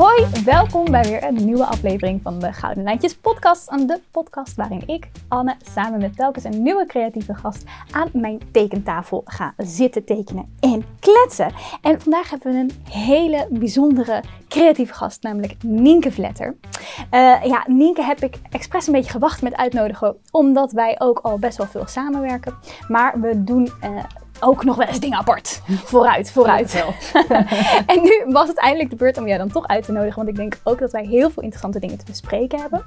Hoi, welkom bij weer een nieuwe aflevering van de Gouden Lijntjes podcast. De podcast waarin ik, Anne, samen met telkens een nieuwe creatieve gast aan mijn tekentafel ga zitten tekenen en kletsen. En vandaag hebben we een hele bijzondere creatieve gast, namelijk Nienke Vletter. Uh, ja, Nienke heb ik expres een beetje gewacht met uitnodigen, omdat wij ook al best wel veel samenwerken. Maar we doen uh, ook nog wel eens dingen apart. Vooruit, vooruit. en nu was het eindelijk de beurt om jou dan toch uit te nodigen. Want ik denk ook dat wij heel veel interessante dingen te bespreken hebben.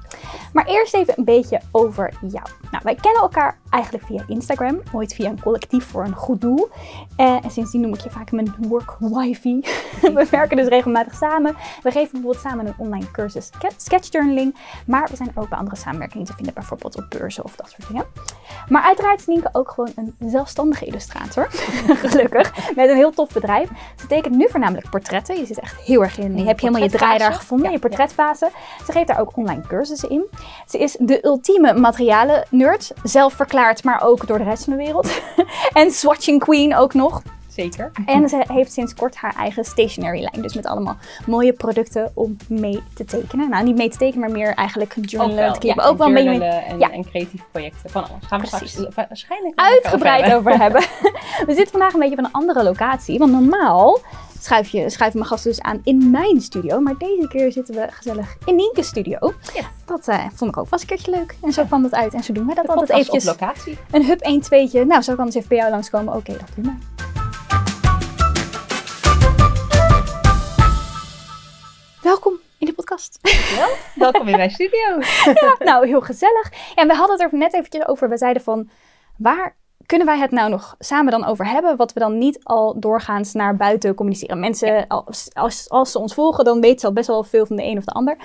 Maar eerst even een beetje over jou. Nou, wij kennen elkaar eigenlijk via Instagram. Ooit via een collectief voor een goed doel. Eh, en sindsdien noem ik je vaak mijn work wifi. we werken dus regelmatig samen. We geven bijvoorbeeld samen een online cursus sketchjournaling. Maar we zijn ook bij andere samenwerkingen te vinden. Bijvoorbeeld op beurzen of dat soort dingen. Maar uiteraard is Nienke ook gewoon een zelfstandige illustrator. Gelukkig. Met een heel tof bedrijf. Ze tekent nu voornamelijk portretten. Je zit echt heel erg in. Je hebt helemaal je draai daar gevonden, je portretfase. Ze geeft daar ook online cursussen in. Ze is de ultieme materialen nerd. Zelf verklaard, maar ook door de rest van de wereld. en swatching queen ook nog. Zeker. En ze heeft sinds kort haar eigen stationery lijn. Dus met allemaal mooie producten om mee te tekenen. Nou, niet mee te tekenen, maar meer eigenlijk journalen ook wel, ja, ook wel mee. En, ja. en creatieve projecten. Van alles. Gaan we straks waarschijnlijk uitgebreid over hebben. we zitten vandaag een beetje van een andere locatie. Want normaal schuif, je, schuiven mijn gasten dus aan in mijn studio. Maar deze keer zitten we gezellig in Nienke's studio. Ja. Dat uh, vond ik ook vast een keertje leuk. En zo kwam dat uit. En zo doen we dat altijd eventjes. op locatie. Een hub 1 2'tje. Nou, zo kan het even bij jou langskomen. Oké, dat doen we. Welkom in de podcast. Welkom in mijn studio. ja, nou, heel gezellig. En we hadden het er net eventjes over. We zeiden van, waar kunnen wij het nou nog samen dan over hebben, wat we dan niet al doorgaans naar buiten communiceren? Mensen, als, als, als ze ons volgen, dan weten ze al best wel veel van de een of de ander.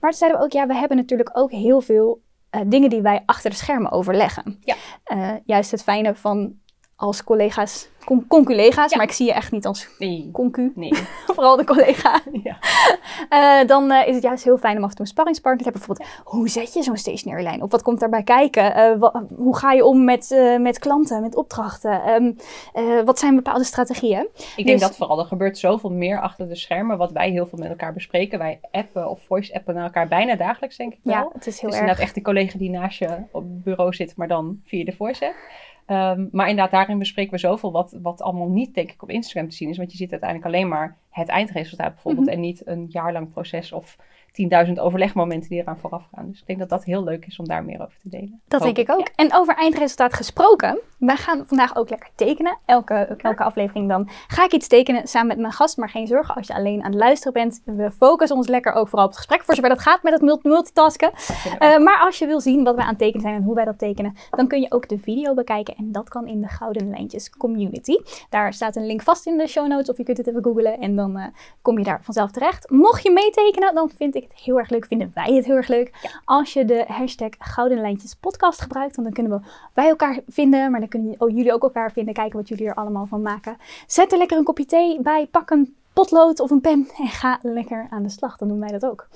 Maar toen zeiden we ook, ja, we hebben natuurlijk ook heel veel uh, dingen die wij achter de schermen overleggen. Ja. Uh, juist het fijne van als collega's, con conculega's, maar ik zie je echt niet als nee. concu. Nee. Vooral de collega. Ja. Uh, dan uh, is het juist heel fijn om af en toe een sparringspartner te hebben. Bijvoorbeeld, hoe zet je zo'n stationary lijn op? Wat komt daarbij kijken? Uh, hoe ga je om met, met klanten, met opdrachten? Um, wat zijn bepaalde strategieën? Ik dus, denk dat vooral er gebeurt zoveel meer achter de schermen, wat wij heel veel met elkaar bespreken. Wij appen of voice appen naar elkaar bijna dagelijks, denk ik wel. Ja, het is heel dus erg. inderdaad echt die collega die naast je op het bureau zit, maar dan via de voice app. Um, maar inderdaad, daarin bespreken we zoveel wat, wat allemaal niet, denk ik, op Instagram te zien is. Want je ziet uiteindelijk alleen maar het eindresultaat bijvoorbeeld. Mhm. En niet een jaarlang proces of 10.000 overlegmomenten die eraan vooraf gaan. Dus ik denk dat dat heel leuk is om daar meer over te delen. Dat denk ik ook. En over eindresultaat gesproken. Wij gaan vandaag ook lekker tekenen. Elke, elke aflevering dan ga ik iets tekenen samen met mijn gast. Maar geen zorgen als je alleen aan het luisteren bent. We focussen ons lekker ook vooral op het gesprek. Voor zover dat gaat met het multitasken. Uh, maar als je wil zien wat wij aan het tekenen zijn en hoe wij dat tekenen. Dan kun je ook de video bekijken. En dat kan in de Gouden Lijntjes Community. Daar staat een link vast in de show notes. Of je kunt het even googlen. En dan uh, kom je daar vanzelf terecht. Mocht je meetekenen, dan vind ik het heel erg leuk. Vinden wij het heel erg leuk. Als je de hashtag Gouden Lijntjes podcast gebruikt. Want dan kunnen we bij elkaar vinden. Maar dan kunnen jullie ook elkaar vinden. Kijken wat jullie er allemaal van maken. Zet er lekker een kopje thee bij. Pak een potlood of een pen. En ga lekker aan de slag. Dan doen wij dat ook.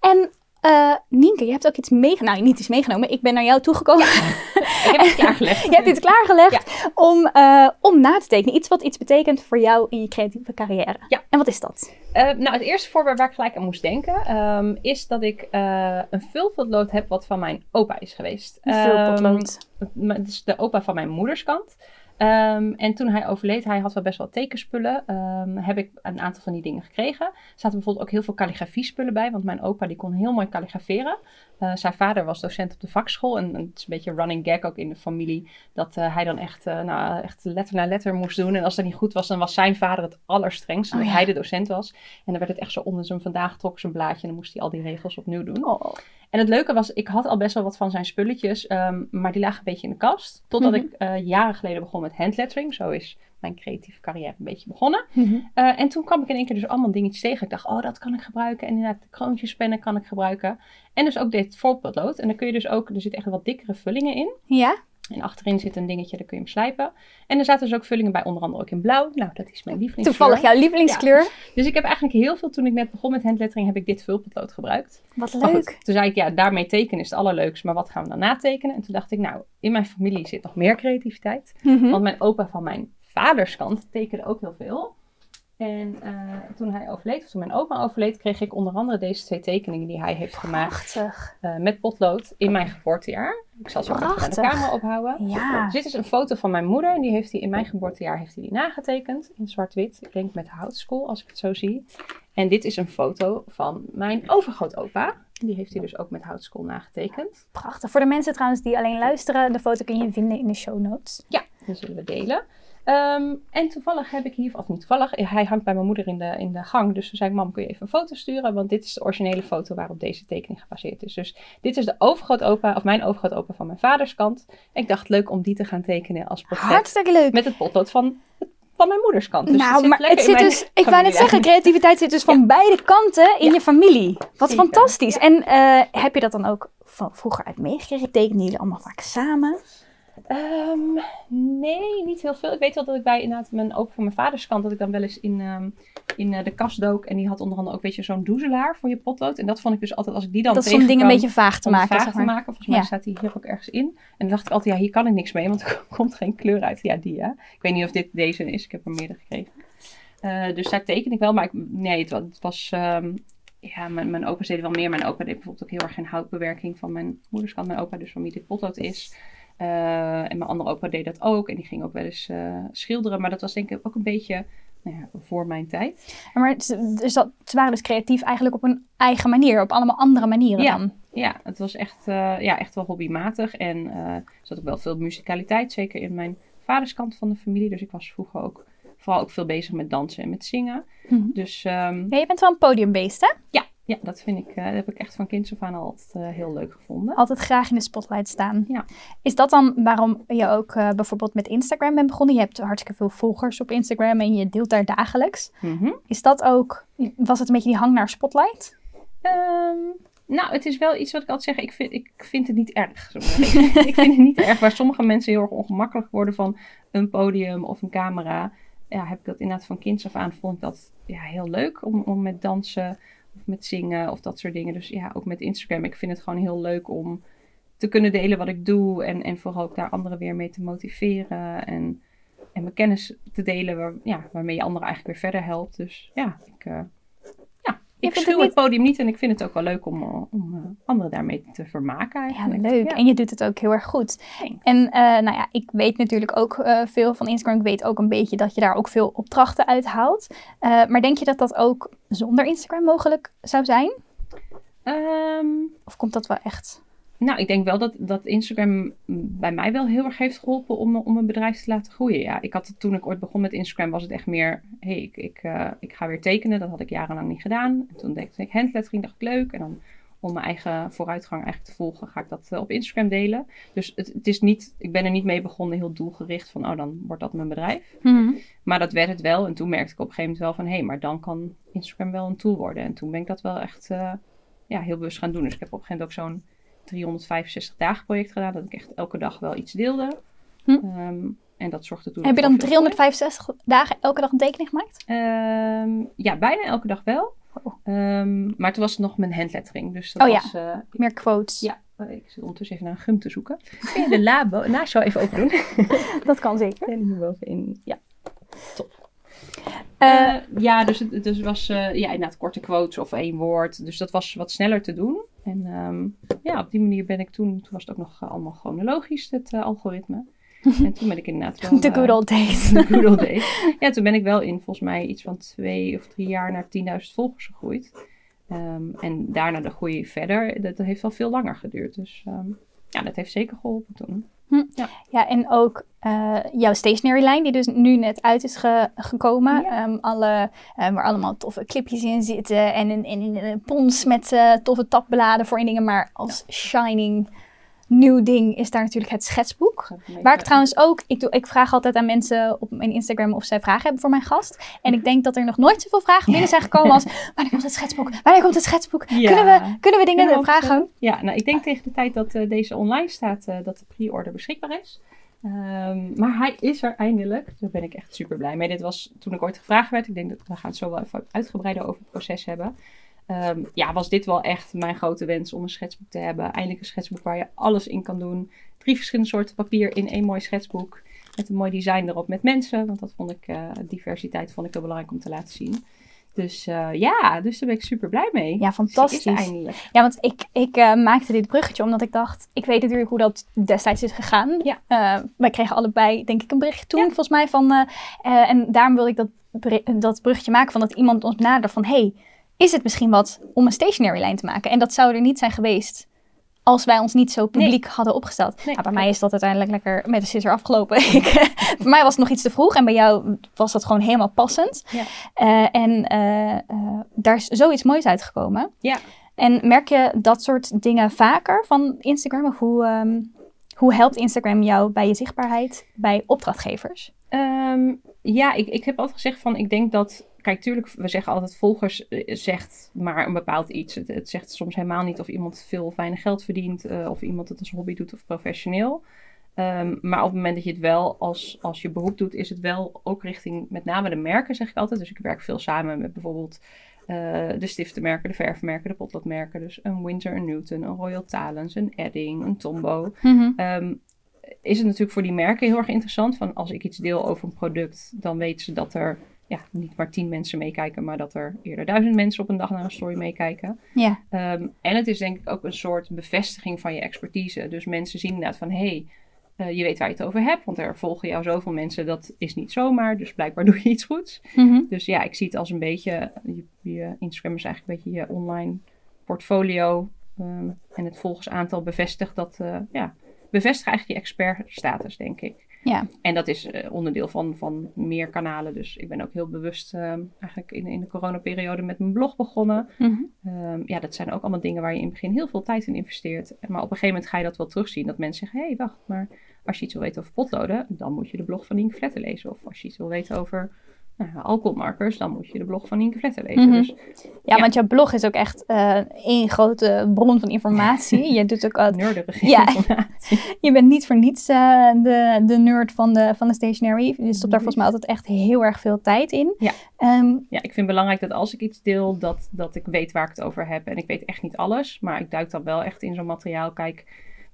En uh, Nienke, je hebt ook iets meegenomen. Nou, niet iets meegenomen. Ik ben naar jou toegekomen. ik heb klaargelegd. je hebt iets klaargelegd om, uh, om na te tekenen. Iets wat iets betekent voor jou in je creatieve carrière. Ja. En wat is dat? Uh, nou, het eerste voorbeeld waar ik gelijk aan moest denken... Um, is dat ik een vulpotlood heb wat van mijn opa is geweest. Een vulpotlood? Um, het is de opa van mijn moederskant. Um, en toen hij overleed, hij had wel best wel tekenspullen, um, heb ik een aantal van die dingen gekregen. Er zaten bijvoorbeeld ook heel veel calligrafie spullen bij, want mijn opa die kon heel mooi kalligraferen. Uh, zijn vader was docent op de vakschool en, en, het is een beetje running gag ook in de familie, dat uh, hij dan echt, uh, nou, echt letter na letter moest doen. En als dat niet goed was, dan was zijn vader het allerstrengst, omdat oh, ja. hij de docent was. En dan werd het echt zo onder zijn vandaag trok zijn blaadje en dan moest hij al die regels opnieuw doen. Oh. En het leuke was, ik had al best wel wat van zijn spulletjes, um, maar die lagen een beetje in de kast. Totdat mm -hmm. ik uh, jaren geleden begon met handlettering. Zo is mijn creatieve carrière een beetje begonnen. Mm -hmm. uh, en toen kwam ik in één keer dus allemaal dingetjes tegen. Ik dacht, oh, dat kan ik gebruiken. En inderdaad, de kroontjespennen kan ik gebruiken. En dus ook dit voorbeeldlood. En dan kun je dus ook, er zitten echt wat dikkere vullingen in. Ja. En achterin zit een dingetje, daar kun je hem slijpen. En er zaten dus ook vullingen bij, onder andere ook in blauw. Nou, dat is mijn lievelingskleur. Toevallig jouw lievelingskleur. Ja. Dus ik heb eigenlijk heel veel, toen ik net begon met handlettering, heb ik dit vulpotlood gebruikt. Wat leuk. Goed, toen zei ik, ja, daarmee tekenen is het allerleukste, maar wat gaan we dan natekenen? En toen dacht ik, nou, in mijn familie zit nog meer creativiteit. Mm -hmm. Want mijn opa van mijn vaderskant tekende ook heel veel. En eh, toen hij overleed, of toen mijn oma overleed, kreeg ik onder andere deze twee tekeningen die hij heeft gemaakt. Eh, met potlood in mijn geboortejaar. Ik zal ze ook even aan de camera ophouden. Ja. Dus dit is een foto van mijn moeder. En die heeft hij in mijn geboortejaar heeft hij die nagetekend. In zwart-wit. Ik denk met houtskool, als ik het zo zie. En dit is een foto van mijn overgrootopa. Die heeft hij dus ook met houtskool nagetekend. Prachtig. Voor de mensen trouwens die alleen luisteren, de foto kun je vinden in de show notes. Ja, die zullen we delen. Ehm, en toevallig heb ik hier, of niet toevallig, hij hangt bij mijn moeder in de, in de gang. Dus toen zei ik, mam, kun je even een foto sturen? Want dit is de originele foto waarop deze tekening gebaseerd is. Dus dit is de overgrootopa, of mijn overgrootopa van mijn vaders kant. En ik dacht, leuk om die te gaan tekenen als portret. Hartstikke leuk. Met het potlood van, van mijn moeders kant. Dus nou, zit maar het zit dus, ik wou net zeggen, creativiteit zit dus van beide kanten in Ja. je familie. Wat Zeker. fantastisch. En eh, heb je dat dan ook van vroeger uit meegekregen? Tekenen jullie allemaal vaak samen? Ehm, nee, niet heel veel. Ik weet wel dat ik bij inderdaad mijn opa van mijn vaders kant, dat ik dan wel eens in, ehm, in eh, de kast dook. En die had onder andere ook, weet je, zo'n doezelaar voor je potlood. En dat vond ik dus altijd, als ik die dan dat is om dingen een beetje vaag te maken. vaag zeg te maken. Volgens mij Ja. staat die hier ook ergens in. En dan dacht ik altijd, ja, hier kan ik niks mee, want er komt geen kleur uit. Ja, die ja. Ik weet niet of dit deze is. Ik heb er meerdere gekregen. Eh, dus daar teken ik wel. Maar ik, nee, het was... Het was ehm, ja, mijn, mijn opa's deden wel meer. Mijn opa deed bijvoorbeeld ook heel erg in houtbewerking van mijn moederskant. Mijn opa dus van wie dit potlood is. Eh, en mijn andere opa deed dat ook. En die ging ook wel eens eh, schilderen. Maar dat was denk ik ook een beetje nou ja, voor mijn tijd. Maar dus dat, ze waren dus creatief eigenlijk op een eigen manier. Op allemaal andere manieren Ja. dan. Ja, het was echt, eh, ja, echt wel hobbymatig. En er zat ook wel veel musicaliteit. Zeker in mijn vaderskant van de familie. Dus ik was vroeger ook vooral ook veel bezig met dansen en met zingen. Mhm. Dus ehm, Ja, je bent wel een podiumbeest, hè? ja, ja, dat vind ik, eh, dat heb ik echt van kinds af aan al altijd eh, heel leuk gevonden. Altijd graag in de spotlight staan. Ja. Is dat dan waarom je ook eh, bijvoorbeeld met Instagram bent begonnen? Je hebt hartstikke veel volgers op Instagram en je deelt daar dagelijks. Mhm. Is dat ook, was het een beetje die hang naar spotlight? Ehm, nou, het is wel iets wat ik altijd zeg. Ik vind, ik vind het niet erg. ik vind het niet erg. Waar sommige mensen heel erg ongemakkelijk worden van een podium of een camera. Ja, heb ik dat inderdaad van kinds af aan. Vond ik dat ja, heel leuk om, om met dansen of met zingen of dat soort dingen. Dus ja, ook met Instagram. Ik vind het gewoon heel leuk om te kunnen delen wat ik doe. En, en vooral ook daar anderen weer mee te motiveren. En, en mijn kennis te delen waar, ja, waarmee je anderen eigenlijk weer verder helpt. Dus ja, ik... eh, ik schuw het het, podium niet en ik vind het ook wel leuk om, eh, om eh, anderen daarmee te vermaken Ja, eigenlijk. leuk. Ja. En je doet het ook heel erg goed. Thanks. En eh, nou ja, ik weet natuurlijk ook veel van Instagram. Ik weet ook een beetje dat je daar ook veel opdrachten uit haalt. Maar denk je dat dat ook zonder Instagram mogelijk zou zijn? Ehm, Of komt dat wel echt? Nou, ik denk wel dat, dat Instagram bij mij wel heel erg heeft geholpen om, om een bedrijf te laten groeien. Ja, ik had het, toen ik ooit begon met Instagram was het echt meer, hey, ik, ik, eh, ik ga weer tekenen. Dat had ik jarenlang niet gedaan. En toen deed ik handlettering, dacht ik leuk. En dan om mijn eigen vooruitgang eigenlijk te volgen, ga ik dat eh, op Instagram delen. Dus het, het is niet, ik ben er niet mee begonnen heel doelgericht van, oh, dan wordt dat mijn bedrijf. Maar dat werd het wel. En toen merkte ik op een gegeven moment wel van... hé, hey, maar dan kan Instagram wel een tool worden. En toen ben ik dat wel echt eh, ja, heel bewust gaan doen. Dus ik heb op een gegeven moment ook zo'n 365 dagen project gedaan. Dat ik echt elke dag wel iets deelde. Hm. Ehm, en dat zorgde toen Heb je dan veel 365 dagen elke dag een tekening gemaakt? Ehm, ja, bijna elke dag wel. Oh. Ehm, maar toen was het nog mijn handlettering. Dus dat Oh ja. was... eh, Meer quotes. ja, eh, ik zit ondertussen even naar een gum te zoeken. Kun je de labo naast jou even open doen? Dat kan zeker. En hierbovenin. Ja, top. Eh, Eh, ja, dus het dus was eh, ja, inderdaad korte quotes of één woord. Dus dat was wat sneller te doen. En ehm, ja, op die manier ben ik toen, toen was het ook nog allemaal chronologisch, het algoritme. en toen ben ik inderdaad wel... eh, good old days. the good old days. Ja, toen ben ik wel in volgens mij iets van twee of drie jaar naar 10.000 volgers gegroeid. Ehm, en daarna de groei verder. Dat, dat heeft wel veel langer geduurd. Dus ehm, ja, dat heeft zeker geholpen toen. Ja, en ook eh, jouw stationary line, die dus nu net uit is ge- gekomen. Ja. Ehm, alle, eh, waar allemaal toffe clipjes in zitten. En een, en een, pons met eh, toffe tabbladen voor in dingen. Maar als shining nieuw ding is daar natuurlijk het schetsboek. Waar ik trouwens ook, ik, doe, ik vraag altijd aan mensen op mijn Instagram of zij vragen hebben voor mijn gast. En ik denk dat er nog nooit zoveel vragen binnen zijn gekomen als, wanneer komt het schetsboek? Wanneer komt het schetsboek? Ja. Kunnen, we, kunnen we dingen Kunnen we vragen? Ja, nou ik denk tegen de tijd dat eh, deze online staat, eh, dat de pre-order beschikbaar is. Ehm, maar hij is er eindelijk. Daar ben ik echt super blij mee. Dit was toen ik ooit gevraagd werd. Ik denk dat we gaan het zo wel even uitgebreider over het proces hebben. Ehm, ja, was dit wel echt mijn grote wens om een schetsboek te hebben. Eindelijk een schetsboek waar je alles in kan doen. Drie verschillende soorten papier in één mooi schetsboek. Met een mooi design erop met mensen. Want dat vond ik, uh, diversiteit vond ik heel belangrijk om te laten zien. Dus uh, ja, dus daar ben ik super blij mee. Ja, fantastisch. eindelijk. Ja, want ik, ik uh, maakte dit bruggetje omdat ik dacht, ik weet natuurlijk hoe dat destijds is gegaan. Ja. Uh, wij kregen allebei, denk ik, een berichtje toen, ja. volgens mij. Van, en daarom wilde ik dat, dat bruggetje maken van dat iemand ons naderde van, hey, is het misschien wat om een stationary lijn te maken? En dat zou er niet zijn geweest als wij ons niet zo publiek nee. hadden opgesteld. Nee, nou, bij mij is dat uiteindelijk lekker met de scissor afgelopen. ik, voor mij was het nog iets te vroeg en bij jou was dat gewoon helemaal passend. Ja. Uh, en uh, uh, daar is zoiets moois uitgekomen. Ja. En merk je dat soort dingen vaker van Instagram? Of hoe, um, hoe helpt Instagram jou bij je zichtbaarheid bij opdrachtgevers? Um, ja, ik, ik heb altijd gezegd van, ik denk dat kijk, tuurlijk, we zeggen altijd volgers zegt maar een bepaald iets. Het, het, zegt soms helemaal niet of iemand veel of weinig geld verdient, uh, of iemand het als hobby doet of professioneel. Um, maar op het moment dat je het wel als, als je beroep doet, is het wel ook richting met name de merken, zeg ik altijd. Dus ik werk veel samen met bijvoorbeeld uh, de stiftenmerken, de verfmerken, de potloodmerken. Dus een Winter, een Newton, een Royal Talens, een Edding, een Tombow. Mm -hmm. um, is het natuurlijk voor die merken heel erg interessant. Van als ik iets deel over een product, dan weten ze dat er ja, niet maar tien mensen meekijken, maar dat er eerder duizend mensen op een dag naar een story meekijken. Ja. Um, en het is denk ik ook een soort bevestiging van je expertise. Dus mensen zien inderdaad van, hé, hey, uh, je weet waar je het over hebt, want er volgen jou zoveel mensen, dat is niet zomaar, dus blijkbaar doe je iets goeds. Mm -hmm. Dus ja, ik zie het als een beetje, je, je Instagram is eigenlijk een beetje je online portfolio um, en het volgersaantal bevestigt dat, uh, ja, bevestigt eigenlijk je expertstatus, denk ik. Ja. En dat is uh, onderdeel van, van meer kanalen. Dus ik ben ook heel bewust uh, eigenlijk in, in de coronaperiode met mijn blog begonnen. Mm -hmm. um, ja, dat zijn ook allemaal dingen waar je in het begin heel veel tijd in investeert. Maar op een gegeven moment ga je dat wel terugzien. Dat mensen zeggen, hé, hey, wacht, maar als je iets wil weten over potloden, dan moet je de blog van Nienke Vletten lezen. Of als je iets wil weten over nou, alcoholmarkers, dan moet je de blog van Nienke Vletten lezen. Mhm. Dus, Ja, ja, want jouw blog is ook echt uh, één grote bron van informatie. je doet ook... Uh, Nerdige ja, je bent niet voor niets uh, de, de nerd van de, van de stationery. Je stopt daar volgens mij altijd echt heel erg veel tijd in. Ja. Um, ja, ik vind het belangrijk dat als ik iets deel, dat, dat ik weet waar ik het over heb. En ik weet echt niet alles, maar ik duik dan wel echt in zo'n materiaal. Kijk,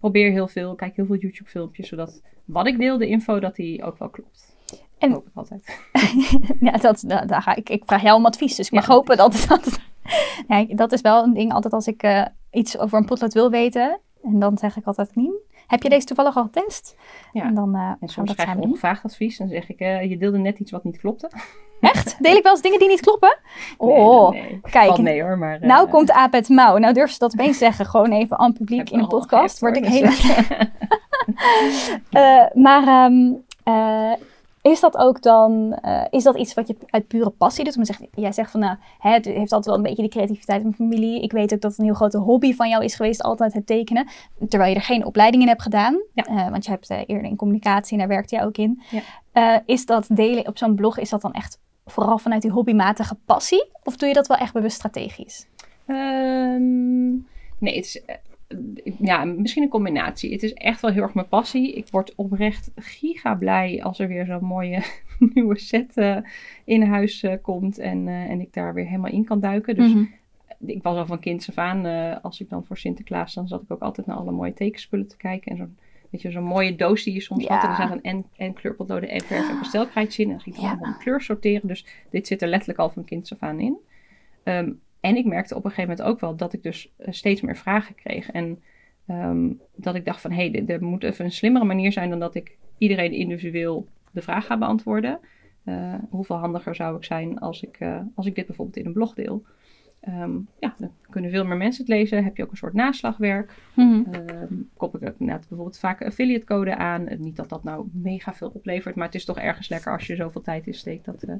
probeer heel veel, kijk heel veel YouTube filmpjes, zodat wat ik deel, de info, dat die ook wel klopt. En, hoop ik altijd. ja, dat, dat, daar ga ik, ik vraag jou om advies, dus ik mag ja. hopen dat dat... ja, dat is wel een ding, altijd als ik uh, iets over een potlood wil weten, en dan zeg ik altijd, Nien, heb je deze toevallig al getest? Ja. En dan uh, en soms krijg ik ongevraagd advies, dan zeg ik, uh, je deelde net iets wat niet klopte. Echt? Deel ik wel eens dingen die niet kloppen? Oh, nee, nee. kijk. Valt mee hoor, maar... Nou komt aap het mouw. Nou durf ze dat opeens zeggen, gewoon even aan publiek in een podcast. Word ik helemaal... uh, maar um, uh, is dat ook dan, uh, is dat iets wat je uit pure passie doet? Om zegt, jij zegt van, nou, hè, het heeft altijd wel een beetje die creativiteit in mijn familie. Ik weet ook dat het een heel grote hobby van jou is geweest, altijd het tekenen. Terwijl je er geen opleiding in hebt gedaan. Ja. Uh, want je hebt uh, eerder in communicatie en daar werkte je ook in. Ja. is dat delen op zo'n blog, is dat dan echt vooral vanuit die hobbymatige passie? Of doe je dat wel echt bewust strategisch? Um, nee, het is ja, misschien een combinatie. Het is echt wel heel erg mijn passie. Ik word oprecht giga blij als er weer zo'n mooie nieuwe set uh, in huis uh, komt en, uh, en ik daar weer helemaal in kan duiken. Dus mm-hmm. ik was al van kinds af aan, als ik dan voor Sinterklaas, dan zat ik ook altijd naar alle mooie tekenspullen te kijken. En zo'n weet je, zo'n mooie doos die je soms ja. had. En er zaten en, en kleurpotloden en verf en pastelkrijtjes in. En dan ging ik ja. allemaal kleur sorteren. Dus dit zit er letterlijk al van kinds af aan in. Um, en ik merkte op een gegeven moment ook wel dat ik dus steeds meer vragen kreeg. En um, dat ik dacht van, hé, hey, er moet even een slimmere manier zijn dan dat ik iedereen individueel de vraag ga beantwoorden. Uh, hoeveel handiger zou ik zijn als ik, uh, als ik dit bijvoorbeeld in een blog deel? Um, ja, dan kunnen veel meer mensen het lezen. Heb je ook een soort naslagwerk. Mm-hmm. Um, koppel ik inderdaad bijvoorbeeld vaak een affiliate code aan. Niet dat dat nou mega veel oplevert, maar het is toch ergens lekker als je zoveel tijd in steekt. Dat, uh,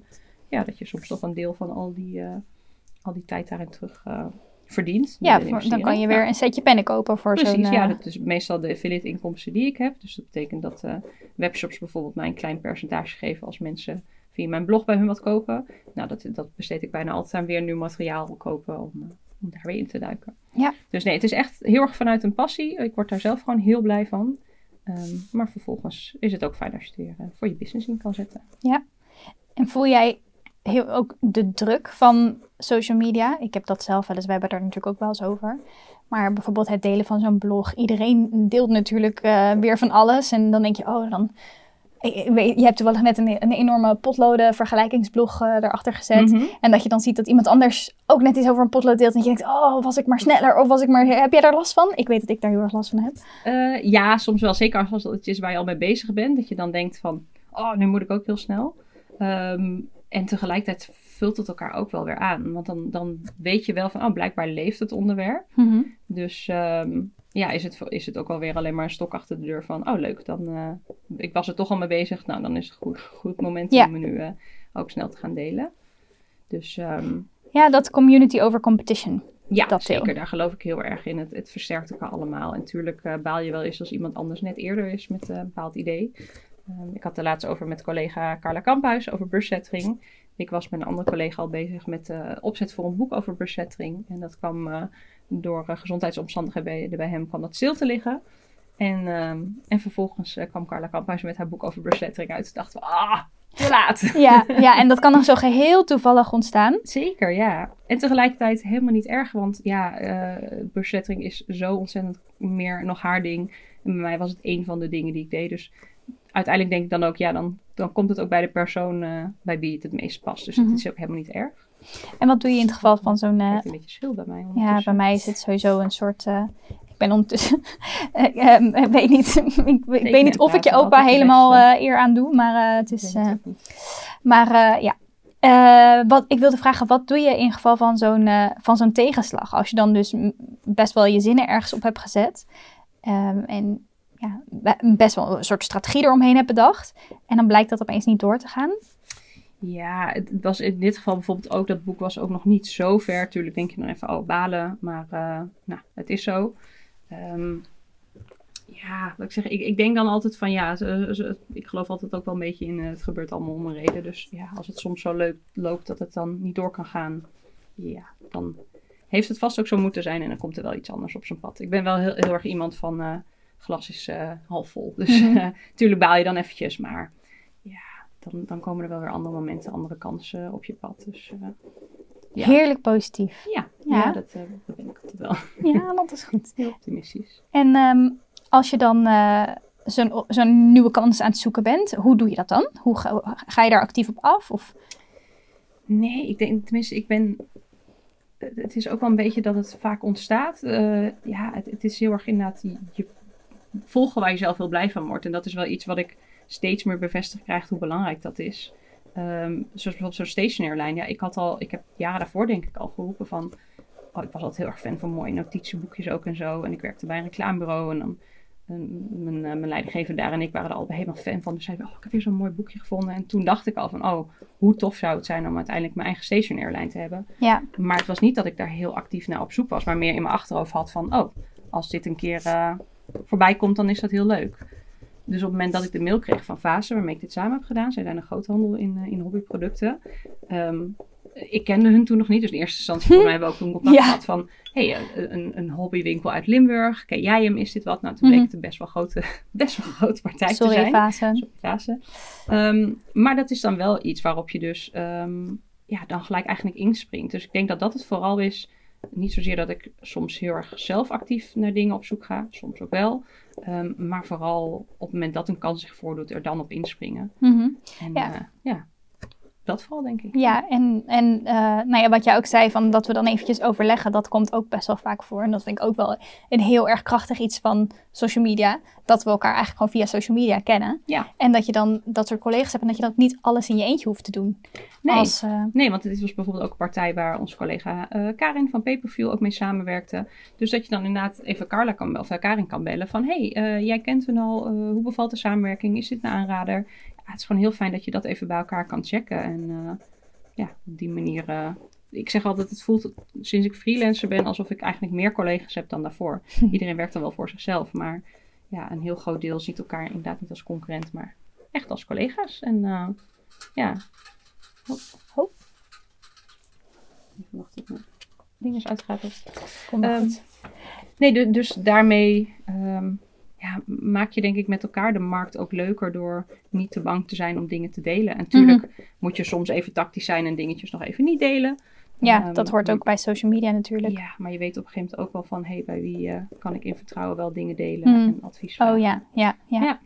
ja, dat je soms toch een deel van al die al die tijd daarin terug uh, verdient. Ja, voor, dan kan je weer ja. een setje pennen kopen voor zo'n... Precies, uh... ja. Dat is meestal de affiliate inkomsten die ik heb. Dus dat betekent dat uh, webshops bijvoorbeeld mij een klein percentage geven als mensen via mijn blog bij hun wat kopen. Nou, dat, dat besteed ik bijna altijd aan weer nieuw materiaal kopen om, om daar weer in te duiken. Ja. Dus nee, het is echt heel erg vanuit een passie. Ik word daar zelf gewoon heel blij van. Um, maar vervolgens is het ook fijn als je het weer voor je business in kan zetten. Ja. En voel jij heel, ook de druk van social media. Ik heb dat zelf wel eens, we hebben daar natuurlijk ook wel eens over. Maar bijvoorbeeld het delen van zo'n blog. Iedereen deelt natuurlijk uh, weer van alles. En dan denk je, oh, dan ik- ik weet- je hebt toevallig net een, een enorme potloden vergelijkingsblog eh, erachter gezet. Mhm. En dat je dan ziet dat iemand anders ook net iets over een potlood deelt. En je denkt, oh, was ik maar sneller? Of was ik maar... Heb jij daar last van? Ik weet dat ik daar heel erg last van heb. Eh, ja, soms wel. Zeker als, het iets is waar je al mee bezig bent. Dat je dan denkt van, oh, nu moet ik ook heel snel. Ehm, en tegelijkertijd vult het elkaar ook wel weer aan. Want dan, dan weet je wel van, oh, blijkbaar leeft het onderwerp. Dus ehm, ja, is het, is het ook alweer alleen maar een stok achter de deur van, oh leuk, dan, eh, ik was er toch al mee bezig. Nou, dan is het een goed, goed moment Ja. om me nu eh, ook snel te gaan delen. Dus ehm, Ja, dat community over competition. ja, Dat deel. zeker. Daar geloof ik heel erg in. Het, het versterkt elkaar allemaal. En natuurlijk eh, baal je wel eens als iemand anders net eerder is met een bepaald idee. Ehm, ik had er laatst over met collega Carla Kamphuis over brushsettering. Ik was met een andere collega al bezig met de opzet voor een boek over brushsettering. En dat kwam eh, door eh, gezondheidsomstandigheden bij, bij hem kwam dat stil te liggen. En, ehm, en vervolgens eh, kwam Carla Kamphuis met haar boek over brushsettering uit. Toen dachten we, ah, te laat. Ja, ja, en dat kan dan zo geheel toevallig ontstaan. Zeker, ja. En tegelijkertijd helemaal niet erg, want ja, eh brushlettering is zo ontzettend meer nog haar ding. En bij mij was het één van de dingen die ik deed. Dus uiteindelijk denk ik dan ook, ja, dan, dan komt het ook bij de persoon eh, bij wie het het meest past. Dus Mhm. het is ook helemaal niet erg. En wat doe je in het geval van zo'n... eh, Het een beetje schil bij mij ja, ondertussen. bij mij is het sowieso een soort... eh, ik ben ondertussen... ik ik weet niet, ik, ik weet niet of ik je opa helemaal eh, eer aan doe, maar eh, het is... eh. Maar eh, ja, Eh, wat, ik wilde vragen, wat doe je in geval van zo'n eh, van zo'n tegenslag? Als je dan dus best wel je zinnen ergens op hebt gezet. ehm, en ja, be- best wel een soort strategie eromheen hebt bedacht. En dan blijkt dat opeens niet door te gaan. Ja, het was in dit geval bijvoorbeeld ook, dat boek was ook nog niet zo ver. Tuurlijk denk je dan even, oh, balen. Maar eh, nou, het is zo. Ehm, ja, wat ik zeg, ik, ik denk dan altijd van ja, ik geloof altijd ook wel een beetje in eh, het gebeurt allemaal om een reden. Dus ja, als het soms zo leuk loopt dat het dan niet door kan gaan, ja, dan heeft het vast ook zo moeten zijn en dan komt er wel iets anders op zijn pad. Ik ben wel heel, heel erg iemand van eh, glas is eh, half vol. Dus tuurlijk baal je dan eventjes, maar ja, dan, dan komen er wel weer andere momenten, andere kansen op je pad. Dus eh, Ja. Heerlijk positief. ja, Ja. ja. dat, dat ben ik altijd wel Ja, dat is goed. heel optimistisch. En ehm, als je dan zo'n zo'n nieuwe kans aan het zoeken bent, hoe doe je dat dan? Hoe ga, ga je daar actief op af? Of, Nee, ik denk, tenminste, ik ben. Het is ook wel een beetje dat het vaak ontstaat. Ja, het, het is heel erg inderdaad je volgen waar je zelf heel blij van wordt. En dat is wel iets wat ik steeds meer bevestigd krijg hoe belangrijk dat is. Ehm, zoals bijvoorbeeld zo'n stationair lijn. Ja, ik had al, ik heb jaren daarvoor denk ik al geroepen van. Oh, ik was altijd heel erg fan van mooie notitieboekjes ook en zo. En ik werkte bij een reclamebureau en dan. en mijn, eh, mijn leidinggever daar en ik waren er al helemaal fan van. Dus zeiden we, oh, ik heb weer zo'n mooi boekje gevonden. En toen dacht ik al van, oh, hoe tof zou het zijn om uiteindelijk mijn eigen station airline te hebben. ja, Maar het was niet dat ik daar heel actief naar op zoek was, maar meer in mijn achterhoofd had van, oh, als dit een keer eh, voorbij komt, dan is dat heel leuk. Dus op het moment dat ik de mail kreeg van Fase, waarmee ik dit samen heb gedaan, zij zijn een groothandel in, eh, in hobbyproducten. Ehm, ik kende hun toen nog niet, dus in eerste instantie voor mij hebben we ook toen contact Ja. gehad van, hey, eh, een, een hobbywinkel uit Limburg, ken jij hem, is dit wat? Nou, toen bleek Mhm. het een best wel grote, best wel grote partij te sorry zijn. fase. Sorry, fase. Ehm, maar dat is dan wel iets waarop je dus ehm, ja, dan gelijk eigenlijk inspringt. Dus ik denk dat dat het vooral is. Niet zozeer dat ik soms heel erg zelf actief naar dingen op zoek ga. Soms ook wel. Ehm, maar vooral op het moment dat een kans zich voordoet, er dan op inspringen. Mhm. En Ja. ja dat vooral denk ik. Ja, en, en eh, nou ja, wat jij ook zei, van dat we dan eventjes overleggen, dat komt ook best wel vaak voor. En dat vind ik ook wel een heel erg krachtig iets van social media. Dat we elkaar eigenlijk gewoon via social media kennen. Ja. En dat je dan dat soort collega's hebt en dat je dat niet alles in je eentje hoeft te doen. Nee. Als, eh, Nee, want dit was bijvoorbeeld ook een partij waar onze collega eh, Karin van Paperfuel ook mee samenwerkte. Dus dat je dan inderdaad even Carla kan, of Karin kan bellen van... hey, jij kent hun al, hoe bevalt de samenwerking? Is dit een aanrader? Het is gewoon heel fijn dat je dat even bij elkaar kan checken. En eh, ja, op die manier... eh, ik zeg altijd, het voelt sinds ik freelancer ben alsof ik eigenlijk meer collega's heb dan daarvoor. Iedereen werkt dan wel voor zichzelf, maar ja, een heel groot deel ziet elkaar inderdaad niet als concurrent, maar echt als collega's. En eh, ja, Oh. Even wachten, mijn ding is Ehm, goed. Nee, du- dus daarmee ehm, ja, maak je denk ik met elkaar de markt ook leuker door niet te bang te zijn om dingen te delen. En natuurlijk Mhm. moet je soms even tactisch zijn en dingetjes nog even niet delen. Ja, Ehm, dat hoort ook bij social media natuurlijk. Ja, maar je weet op een gegeven moment ook wel van, hé, bij wie eh, kan ik in vertrouwen wel dingen delen Mhm. en advies vragen. Oh ja, ja, ja. Ja.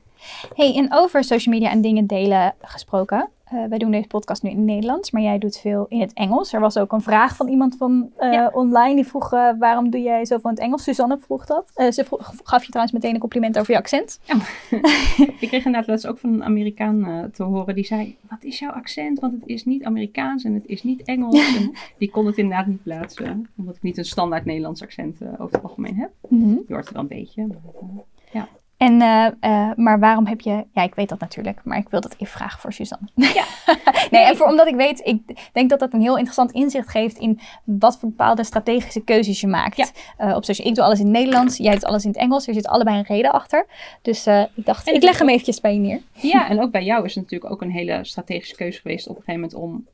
Hey, en over social media en dingen delen gesproken. Uh, wij doen deze podcast nu in het Nederlands, maar jij doet veel in het Engels. Er was ook een vraag van iemand van uh, online die vroeg: uh, waarom doe jij zoveel in het Engels? Suzanne vroeg dat. ze vroeg, gaf je trouwens meteen een compliment over je accent. Oh. ik kreeg inderdaad laatst ook van een Amerikaan te horen die zei: Wat is jouw accent? Want het is niet Amerikaans en het is niet Engels. en die kon het inderdaad niet plaatsen, omdat ik niet een standaard Nederlands accent over het algemeen heb. Mm -hmm. Je hoort het wel een beetje. Maar, ja. En, uh, uh, maar waarom heb je... Ja, ik weet dat natuurlijk, maar ik wil dat even vragen voor Suzanne. Ja. nee, en voor, omdat ik weet, ik denk dat dat een heel interessant inzicht geeft in wat voor bepaalde strategische keuzes je maakt. Ja. Uh, op social, ik doe alles in het Nederlands, jij doet alles in het Engels. Er zit allebei een reden achter. Dus ik dacht, ik leg hem eventjes bij je neer. Ja, en ook bij jou is het natuurlijk ook een hele strategische keuze geweest op een gegeven moment om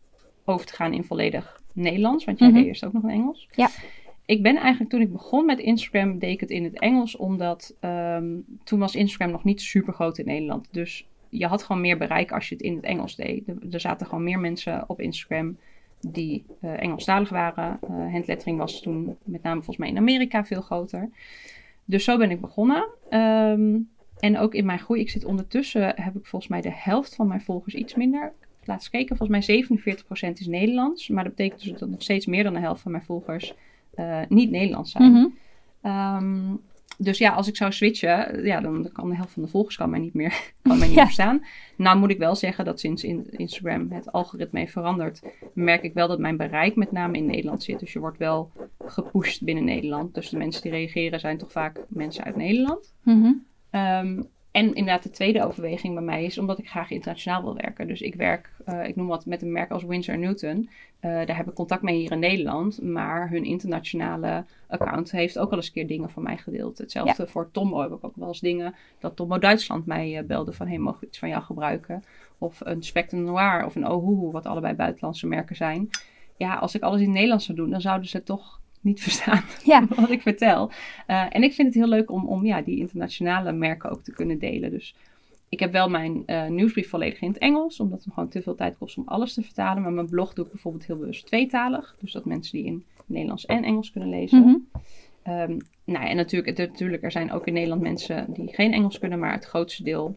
over te gaan in volledig Nederlands. Want jij mm -hmm. deed eerst ook nog in Engels. Ja ik ben eigenlijk toen ik begon met Instagram, deed ik het in het Engels, omdat um, toen was Instagram nog niet super groot in Nederland. Dus je had gewoon meer bereik als je het in het Engels deed. Er, zaten gewoon meer mensen op Instagram die uh, Engelstalig waren. Uh, handlettering was toen met name volgens mij in Amerika veel groter. Dus zo ben ik begonnen. Um, en ook in mijn groei, ik zit ondertussen, heb ik volgens mij de helft van mijn volgers iets minder. Laatst kijken, volgens mij 47% is Nederlands. Maar dat betekent dus dat nog steeds meer dan de helft van mijn volgers uh, niet Nederlands zijn. Mm -hmm. dus ja, als ik zou switchen, ja, dan kan de helft van de volgers kan mij niet meer, kan mij niet meer staan. Nou moet ik wel zeggen dat sinds in Instagram het algoritme heeft veranderd, merk ik wel dat mijn bereik met name in Nederland zit. Dus je wordt wel gepusht binnen Nederland. Dus de mensen die reageren zijn toch vaak mensen uit Nederland. Mm -hmm. um, en inderdaad, de tweede overweging bij mij is omdat ik graag internationaal wil werken. Dus ik werk, uh, ik noem wat, met een merk als Windsor Newton. Uh, daar heb ik contact mee hier in Nederland. Maar hun internationale account heeft ook al eens een keer dingen van mij gedeeld. Hetzelfde voor Tommo heb ik ook wel eens dingen dat Tommo Duitsland mij uh, belde van... hey, mogen we iets van jou gebruiken? Of een Spectre Noir of een Ohuhu, wat allebei buitenlandse merken zijn. Ja, als ik alles in het Nederlands zou doen, dan zouden ze toch niet verstaan ja. wat ik vertel. Uh, en ik vind het heel leuk om, om ja, die internationale merken ook te kunnen delen. Dus ik heb wel mijn uh, nieuwsbrief volledig in het Engels, omdat het me gewoon te veel tijd kost om alles te vertalen. Maar mijn blog doe ik bijvoorbeeld heel bewust tweetalig. Dus dat mensen die in Nederlands en Engels kunnen lezen. Mm -hmm. um, nou, en natuurlijk, natuurlijk, er zijn ook in Nederland mensen die geen Engels kunnen, maar het grootste deel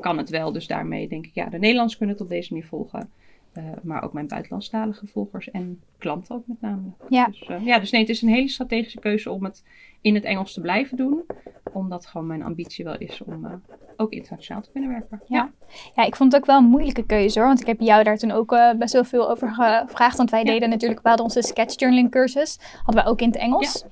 kan het wel. Dus daarmee denk ik, ja, de Nederlands kunnen het op deze manier volgen. Uh, maar ook mijn buitenlandstalige volgers en klanten ook met name. Ja. Dus, uh, ja, dus nee, het is een hele strategische keuze om het in het Engels te blijven doen. Omdat gewoon mijn ambitie wel is om uh, ook internationaal te kunnen werken. Ja. ja, ik vond het ook wel een moeilijke keuze hoor. Want ik heb jou daar toen ook best wel veel over gevraagd. Want wij ja. deden natuurlijk, we hadden onze sketchjournaling cursus. Hadden we ook in het Engels.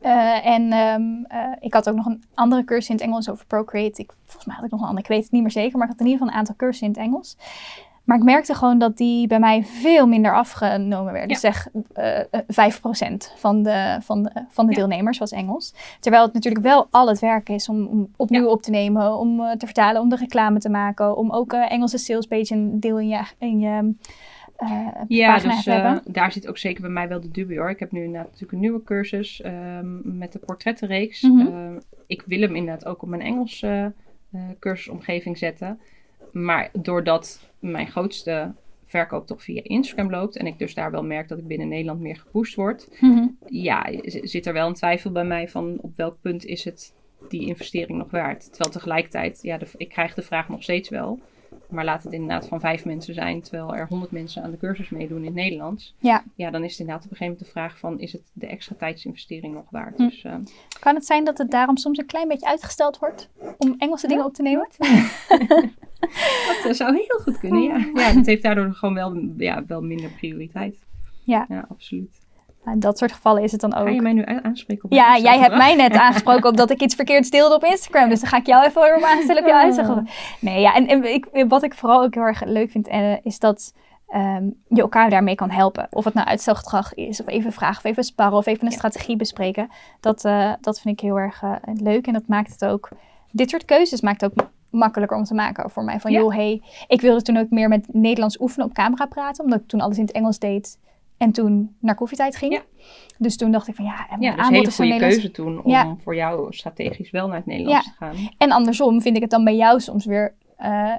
Ja. en um, ik had ook nog een andere cursus in het Engels over Procreate. Ik, volgens mij had ik nog een andere, ik weet het niet meer zeker. Maar ik had in ieder geval een aantal cursussen in het Engels. Maar ik merkte gewoon dat die bij mij veel minder afgenomen werden. Ja. Zeg uh, 5% van de, van de, van de ja. deelnemers was Engels. Terwijl het natuurlijk wel al het werk is om, om opnieuw ja. op te nemen, om uh, te vertalen, om de reclame te maken, om ook uh, Engelse salespage een deel in je, in je ja, dus daar zit ook zeker bij mij wel de dubio hoor. Ik heb nu inderdaad natuurlijk een nieuwe cursus um, met de portrettenreeks. Mm -hmm. uh, ik wil hem inderdaad ook op mijn Engels cursusomgeving zetten. Maar doordat mijn grootste verkoop toch via Instagram loopt. En ik dus daar wel merk dat ik binnen Nederland meer gepusht word. Mm -hmm. Ja, zit er wel een twijfel bij mij van op welk punt is het die investering nog waard. Terwijl tegelijkertijd, ja, de, ik krijg de vraag nog steeds wel. Maar laat het inderdaad van vijf mensen zijn, terwijl er honderd mensen aan de cursus meedoen in het Nederlands. Ja. ja, dan is het inderdaad op een gegeven moment de vraag van, is het de extra tijdsinvestering nog waard? Hm. Dus, uh, kan het zijn dat het daarom soms een klein beetje uitgesteld wordt om Engelse dingen op te nemen? dat zou heel goed kunnen, ja. Ja, het heeft daardoor gewoon wel, ja, wel minder prioriteit. Ja. Ja, absoluut. In dat soort gevallen is het dan ook. Ga je mij nu aanspreken op Ja, jij hebt mij net aangesproken omdat ik iets verkeerd deelde op Instagram. Dus dan ga ik jou even weer aanstellen op je uitzeggen. Nee, ja, en, en ik, wat ik vooral ook heel erg leuk vind, uh, is dat um, je elkaar daarmee kan helpen. Of het nou uitstelgedrag is, of even vragen, of even sparren, of even een ja. strategie bespreken. Dat, uh, dat vind ik heel erg uh, leuk. En dat maakt het ook, dit soort keuzes maakt het ook makkelijker om te maken voor mij. Van ja. joh, hey, ik wilde toen ook meer met Nederlands oefenen op camera praten, omdat ik toen alles in het Engels deed. En toen naar koffietijd ging. Ja. Dus toen dacht ik van ja, en ja, dus aanbod is keuze toen om ja. voor jou strategisch wel naar het Nederlands ja. te gaan. En andersom vind ik het dan bij jou soms weer uh,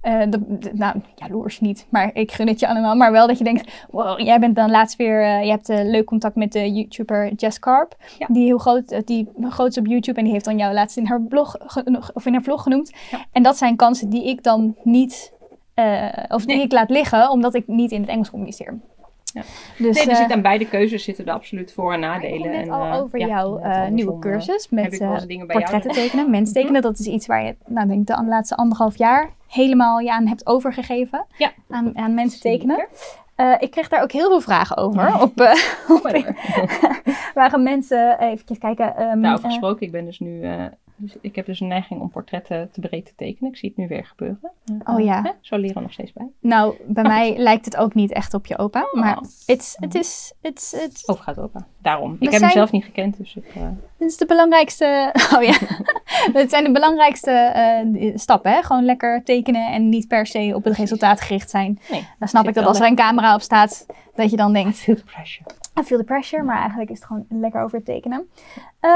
eh, de, de- nou, jaloers niet, maar ik gun het je allemaal. Maar wel dat je denkt, wow, jij bent dan laatst weer, eh, je hebt eh, leuk contact met de YouTuber Jess Carp. Die heel groot, eh, die groot is op YouTube en die heeft dan jou laatst in haar blog, of in haar vlog genoemd. En dat zijn kansen die ik dan niet, eh, of die Nee. ik laat liggen, omdat ik niet in het Engels communiceer. Ja. Dus, nee, er eh, zit aan beide keuzes zitten er absoluut voor- en ik nadelen. net en, al eh, over ja, jouw eh, nieuwe eh, cursus heb met ik eh, portretten tekenen, mens tekenen. Dat is iets waar je, nou, denk ik, de laatste anderhalf jaar helemaal je aan hebt overgegeven. Ja. Aan, aan mensen tekenen. Eh, ik kreeg daar ook heel veel vragen over. Op, eh, waren mensen, even kijken. Daarover eh, gesproken, ik ben dus nu... dus ik heb dus een neiging om portretten te breed te tekenen. Ik zie het nu weer gebeuren. Eh, Oh ja. hè, Zo leren we nog steeds bij. nou, bij mij lijkt het ook niet echt op je opa. Maar Oh. het is, het is, is- Oh, gaat open. Daarom. Ik heb hem zelf niet gekend, dus ik... eh, dit is de belangrijkste. Oh ja. Het zijn de belangrijkste eh, stappen. Hè? Gewoon lekker tekenen en niet per se op het resultaat gericht zijn. nee, Dan snap ik dat als er een camera op staat, dat je dan denkt, feel the pressure. I feel the pressure. Maar eigenlijk is het gewoon lekker over tekenen. Eh,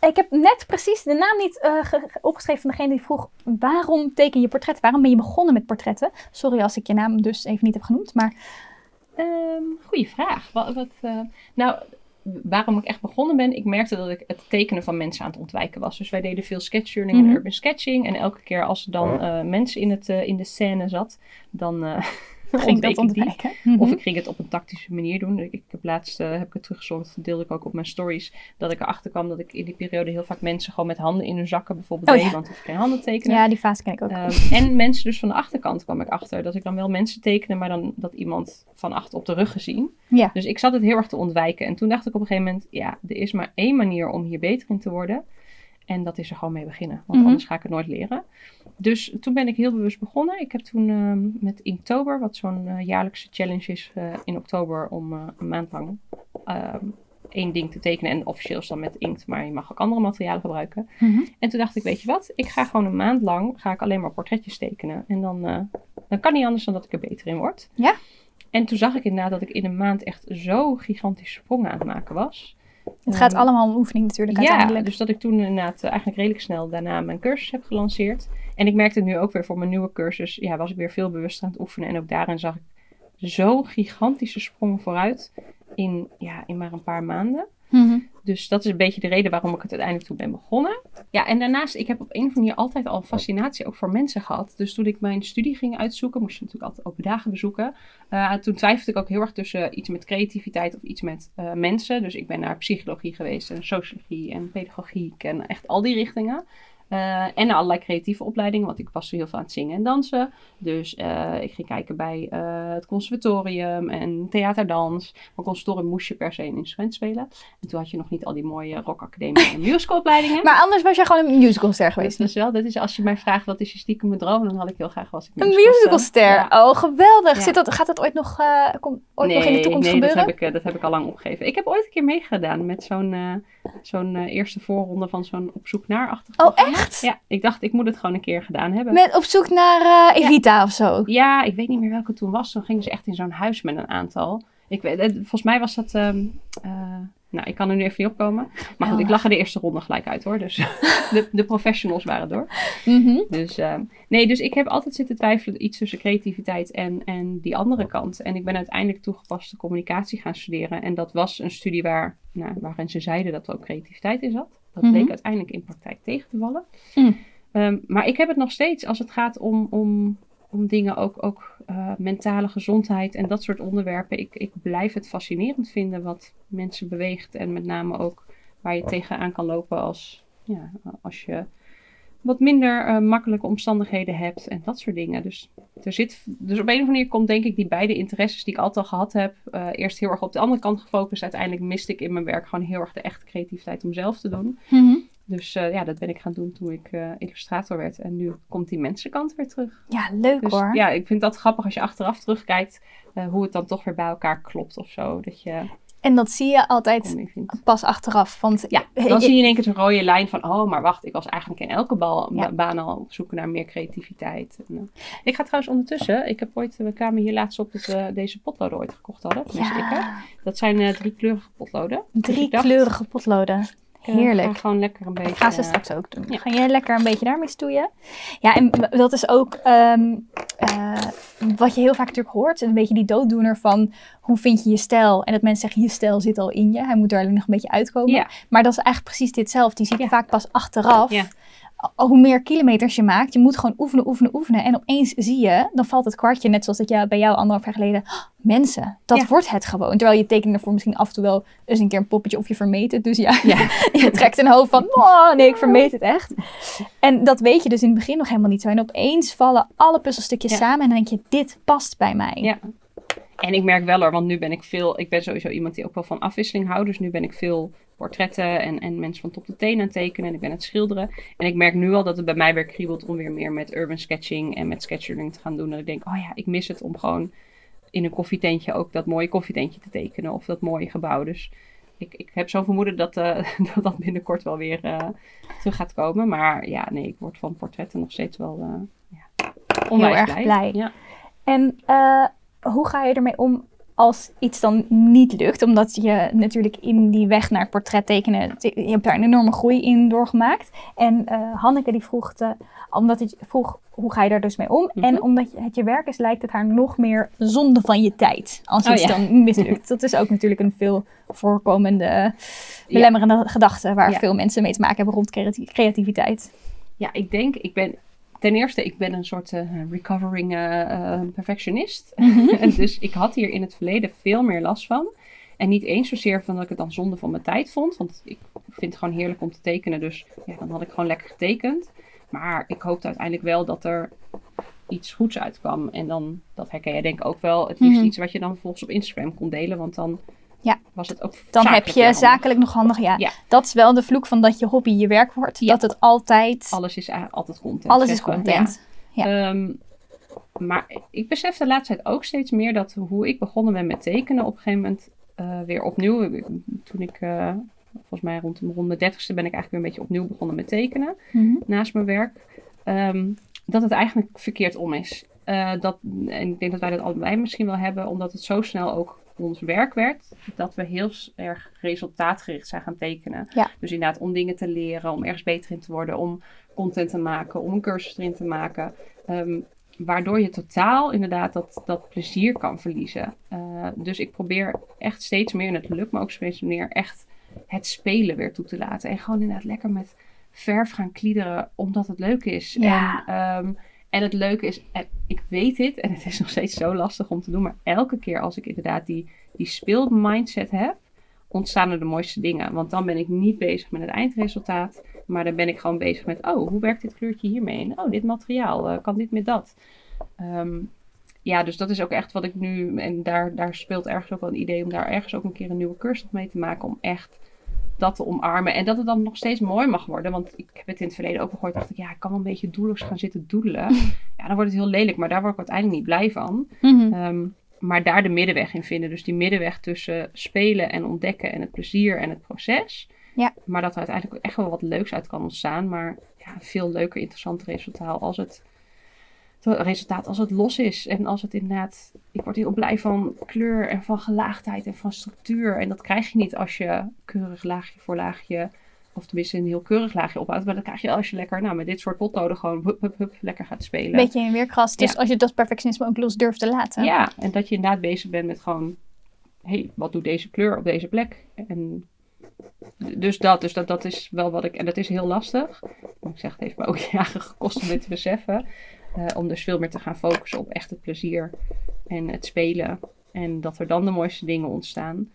ik heb net precies de naam niet eh, ge- ge- opgeschreven van degene die vroeg, waarom teken je portretten? Waarom ben je begonnen met portretten? Sorry als ik je naam dus even niet heb genoemd, maar Ehm goeie vraag. Wat, wat, eh, nou, waarom ik echt begonnen ben, ik merkte dat ik het tekenen van mensen aan het ontwijken was. Dus wij deden veel sketchjournaling Mhm. en urban sketching. En elke keer als er dan eh, mensen in, het, in de scène zat, dan eh ging dat ontwijken. Mhm. Of ik ging het op een tactische manier doen. Ik, heb laatst eh, heb ik het teruggezocht, dat deelde ik ook op mijn stories, dat ik erachter kwam dat ik in die periode heel vaak mensen gewoon met handen in hun zakken bijvoorbeeld Oh, deed, ja. want ik geen handen tekenen. Ja, die fase ken ik ook. Ehm, en mensen dus van de achterkant kwam ik achter. Dat ik dan wel mensen tekende, maar dan dat iemand van achter op de rug gezien. Ja. Dus ik zat het heel erg te ontwijken. En toen dacht ik op een gegeven moment, ja, er is maar één manier om hier beter in te worden. En dat is er gewoon mee beginnen. Want Mhm. anders ga ik het nooit leren. Dus toen ben ik heel bewust begonnen. Ik heb toen ehm, met Inktober, wat zo'n eh, jaarlijkse challenge is eh, in oktober, om eh, een maand lang ehm, één ding te tekenen. En officieel is dan met inkt, maar je mag ook andere materialen gebruiken. Mhm. En toen dacht ik, weet je wat, ik ga gewoon een maand lang ga ik alleen maar portretjes tekenen. En dan, dan kan niet anders dan dat ik er beter in word. Ja. En toen zag ik inderdaad dat ik in een maand echt zo gigantische sprongen aan het maken was. Het gaat Ehm, allemaal om oefening natuurlijk ja, uiteindelijk. dus dat ik toen inderdaad eigenlijk redelijk snel daarna mijn cursus heb gelanceerd. En ik merkte nu ook weer voor mijn nieuwe cursus, ja, was ik weer veel bewuster aan het oefenen. En ook daarin zag ik zo gigantische sprongen vooruit in, ja, in maar een paar maanden. Mhm. Dus dat is een beetje de reden waarom ik het uiteindelijk toen ben begonnen. Ja, en daarnaast, ik heb op een of andere manier altijd al fascinatie ook voor mensen gehad. Dus toen ik mijn studie ging uitzoeken, moest je natuurlijk altijd open dagen bezoeken. Eh, toen twijfelde ik ook heel erg tussen iets met creativiteit of iets met eh, mensen. Dus ik ben naar psychologie geweest en sociologie en pedagogiek en echt al die richtingen. Eh, en allerlei creatieve opleidingen, want ik was heel veel aan het zingen en dansen. Dus eh, ik ging kijken bij eh, het conservatorium en theaterdans. Maar conservatorium moest je per se een instrument spelen. En toen had je nog niet al die mooie rockacademie en musicalopleidingen. Maar anders was jij gewoon een musicalster Dat geweest. is wel, dat is als je mij vraagt wat is je stiekem droom, dan had ik heel graag was ik Een musicalster. Ja. Oh, geweldig. Ja. Zit dat, gaat dat ooit nog, kom, ooit nog in de toekomst nee, dat gebeuren? heb, ik, dat heb ik al lang opgegeven. Ik heb ooit een keer meegedaan met zo'n zo'n eh, eerste voorronde van zo'n op zoek naar achtig Oh, echt? Ja, ik dacht ik moet het gewoon een keer gedaan hebben. Met op zoek naar eh, Evita of zo. Ja, ik weet niet meer welke het toen was. Toen gingen ze echt in zo'n huis met een aantal. Ik weet, volgens mij was dat. ehm, eh, nou, ik kan er nu even niet opkomen. Maar goed, ik lag er de eerste ronde gelijk uit hoor. Dus de, de professionals waren door. Mhm. Dus ehm, nee, dus ik heb altijd zitten twijfelen iets tussen creativiteit en, en die andere kant. En ik ben uiteindelijk toegepaste communicatie gaan studeren. En dat was een studie waar, nou, waarin ze zeiden dat er ook creativiteit in zat. Dat Mhm. bleek uiteindelijk in praktijk tegen te vallen. Mm. Ehm, maar ik heb het nog steeds als het gaat om, om, om dingen, ook, ook eh, mentale gezondheid en dat soort onderwerpen. Ik, ik blijf het fascinerend vinden wat mensen beweegt. En met name ook waar je tegenaan kan lopen als, ja, als je wat minder eh, makkelijke omstandigheden hebt en dat soort dingen. Dus, er zit, dus op een of andere manier komt denk ik die beide interesses die ik altijd al gehad heb, eh, eerst heel erg op de andere kant gefocust. Uiteindelijk miste ik in mijn werk gewoon heel erg de echte creativiteit om zelf te doen. Mhm. Dus eh, ja, dat ben ik gaan doen toen ik eh, illustrator werd. En nu komt die mensenkant weer terug. Ja, leuk Dus hoor. ja, ik vind dat grappig als je achteraf terugkijkt eh, hoe het dan toch weer bij elkaar klopt of zo. Dat je En dat zie je altijd pas achteraf. Want Ja, dan zie je in één keer zo'n rode lijn van, oh, maar wacht, ik was eigenlijk in elke bal, Ja. baan al op zoek naar meer creativiteit. En, ik ga trouwens ondertussen, ik heb ooit, we kwamen hier laatst op dat we deze potloden ooit gekocht hadden. tenminste ik, ja, Dat zijn drie kleurige potloden. Dus drie ik dacht, kleurige potloden. Heerlijk. ga gewoon lekker een beetje... Ik ga ze eh, straks ook doen. ja. Ga jij lekker een beetje daarmee stoeien? Ja, en dat is ook ehm, eh, wat je heel vaak natuurlijk hoort. Een beetje die dooddoener van hoe vind je je stijl? En dat mensen zeggen, je stijl zit al in je. Hij moet er alleen nog een beetje uitkomen. Ja. Maar dat is eigenlijk precies ditzelfde. Die zie je vaak pas achteraf. Hoe meer kilometers je maakt, je moet gewoon oefenen, oefenen, oefenen. En opeens zie je, dan valt het kwartje, net zoals dat jij bij jou anderhalf jaar geleden. "Oh, mensen, dat Ja. wordt het gewoon. Terwijl je tekent ervoor misschien af en toe wel eens een keer een poppetje of je vermeet het. Dus ja, Ja. je trekt een hoofd van, oh nee, ik vermeet het echt. En dat weet je dus in het begin nog helemaal niet zo. En opeens vallen alle puzzelstukjes Ja. samen en dan denk je, dit past bij mij. En ik merk wel hoor, want nu ben ik veel, ik ben sowieso iemand die ook wel van afwisseling houdt. Dus nu ben ik veel portretten en, en mensen van top tot teen aan het tekenen. En ik ben aan het schilderen. En ik merk nu al dat het bij mij weer kriebelt om weer meer met urban sketching en met sketchering te gaan doen. Dat ik denk, oh ja, ik mis het om gewoon in een koffietentje ook dat mooie koffietentje te tekenen. Of dat mooie gebouw. Dus ik, ik heb zo'n vermoeden dat, eh, dat dat binnenkort wel weer eh, terug gaat komen. Maar ja, nee, ik word van portretten nog steeds wel eh, ja, onwijs erg blij. Ja. En hoe ga je ermee om als iets dan niet lukt? Omdat je natuurlijk in die weg naar het portret tekenen, te- je hebt daar een enorme groei in doorgemaakt. En eh, Hanneke die vroeg, te, omdat het vroeg, hoe ga je daar dus mee om? Mhm. En omdat het je werk is, lijkt het haar nog meer zonde van je tijd. Als Oh iets ja. dan mislukt. Dat is ook natuurlijk een veel voorkomende, belemmerende gedachte waar Ja. veel mensen mee te maken hebben rond creati- creativiteit. Ja, ik denk, ik ben ten eerste, ik ben een soort eh, recovering eh, eh, perfectionist. en dus ik had hier in het verleden veel meer last van. En niet eens zozeer van dat ik het dan zonde van mijn tijd vond. Want ik vind het gewoon heerlijk om te tekenen. Dus ja, dan had ik gewoon lekker getekend. Maar ik hoopte uiteindelijk wel dat er iets goeds uitkwam. En dan, dat herken jij denk ik ook wel, het liefst Mhm. iets wat je dan vervolgens op Instagram kon delen. Want dan Ja. was het ook Dan heb je zakelijk nog handig. Ja, Ja. dat is wel de vloek van dat je hobby je werk wordt. Ja. Dat het altijd, Alles is altijd content. alles is content. Ja. Ja. Ehm, maar ik besef de laatste tijd ook steeds meer dat hoe ik begonnen ben met tekenen op een gegeven moment eh, weer opnieuw. Toen ik, eh, volgens mij rond, rond mijn dertigste ben ik eigenlijk weer een beetje opnieuw begonnen met tekenen Mhm. naast mijn werk. Ehm, dat het eigenlijk verkeerd om is. Eh, dat, en ik denk dat wij dat allebei misschien wel hebben, omdat het zo snel ook ons werk werd, dat we heel erg resultaatgericht zijn gaan tekenen. Ja. Dus inderdaad om dingen te leren, om ergens beter in te worden, om content te maken, om een cursus erin te maken. Ehm, waardoor je totaal inderdaad dat, dat plezier kan verliezen. Eh, dus ik probeer echt steeds meer, en het lukt me ook steeds meer, echt het spelen weer toe te laten. En gewoon inderdaad lekker met verf gaan kliederen, omdat het leuk is. Ja. En, ehm, en het leuke is, en ik weet dit, en het is nog steeds zo lastig om te doen, maar elke keer als ik inderdaad die, die speelmindset heb, ontstaan er de mooiste dingen. Want dan ben ik niet bezig met het eindresultaat, maar dan ben ik gewoon bezig met, oh, hoe werkt dit kleurtje hiermee? Oh, dit materiaal, eh, kan dit met dat? Ehm, ja, dus dat is ook echt wat ik nu, en daar, daar speelt ergens ook wel een idee om daar ergens ook een keer een nieuwe cursus mee te maken, om echt dat te omarmen. En dat het dan nog steeds mooi mag worden. Want ik heb het in het verleden ook gehoord. dacht ik, ja, ik kan wel een beetje doelloos gaan zitten doedelen. Ja, dan wordt het heel lelijk. Maar daar word ik uiteindelijk niet blij van. Mhm. Ehm, maar daar de middenweg in vinden. Dus die middenweg tussen spelen en ontdekken. En het plezier en het proces. Ja. Maar dat er uiteindelijk echt wel wat leuks uit kan ontstaan. Maar ja, veel leuker, interessant resultaat als het... het resultaat als het los is en als het inderdaad... Ik word heel blij van kleur en van gelaagdheid en van structuur. En dat krijg je niet als je keurig laagje voor laagje... Of tenminste een heel keurig laagje opbouwt. Maar dat krijg je als je lekker nou, met dit soort potloden gewoon hup, hup, hup, lekker gaat spelen. Beetje in weergast. Dus Ja. als je dat perfectionisme ook los durft te laten. Ja, en dat je inderdaad bezig bent met gewoon... Hé, hey, wat doet deze kleur op deze plek? En dus dat, dus dat, dat is wel wat ik... En dat is heel lastig. Ik zeg, het heeft me ook jaren gekost om dit te beseffen. Eh, om dus veel meer te gaan focussen op echt het plezier en het spelen. En dat er dan de mooiste dingen ontstaan.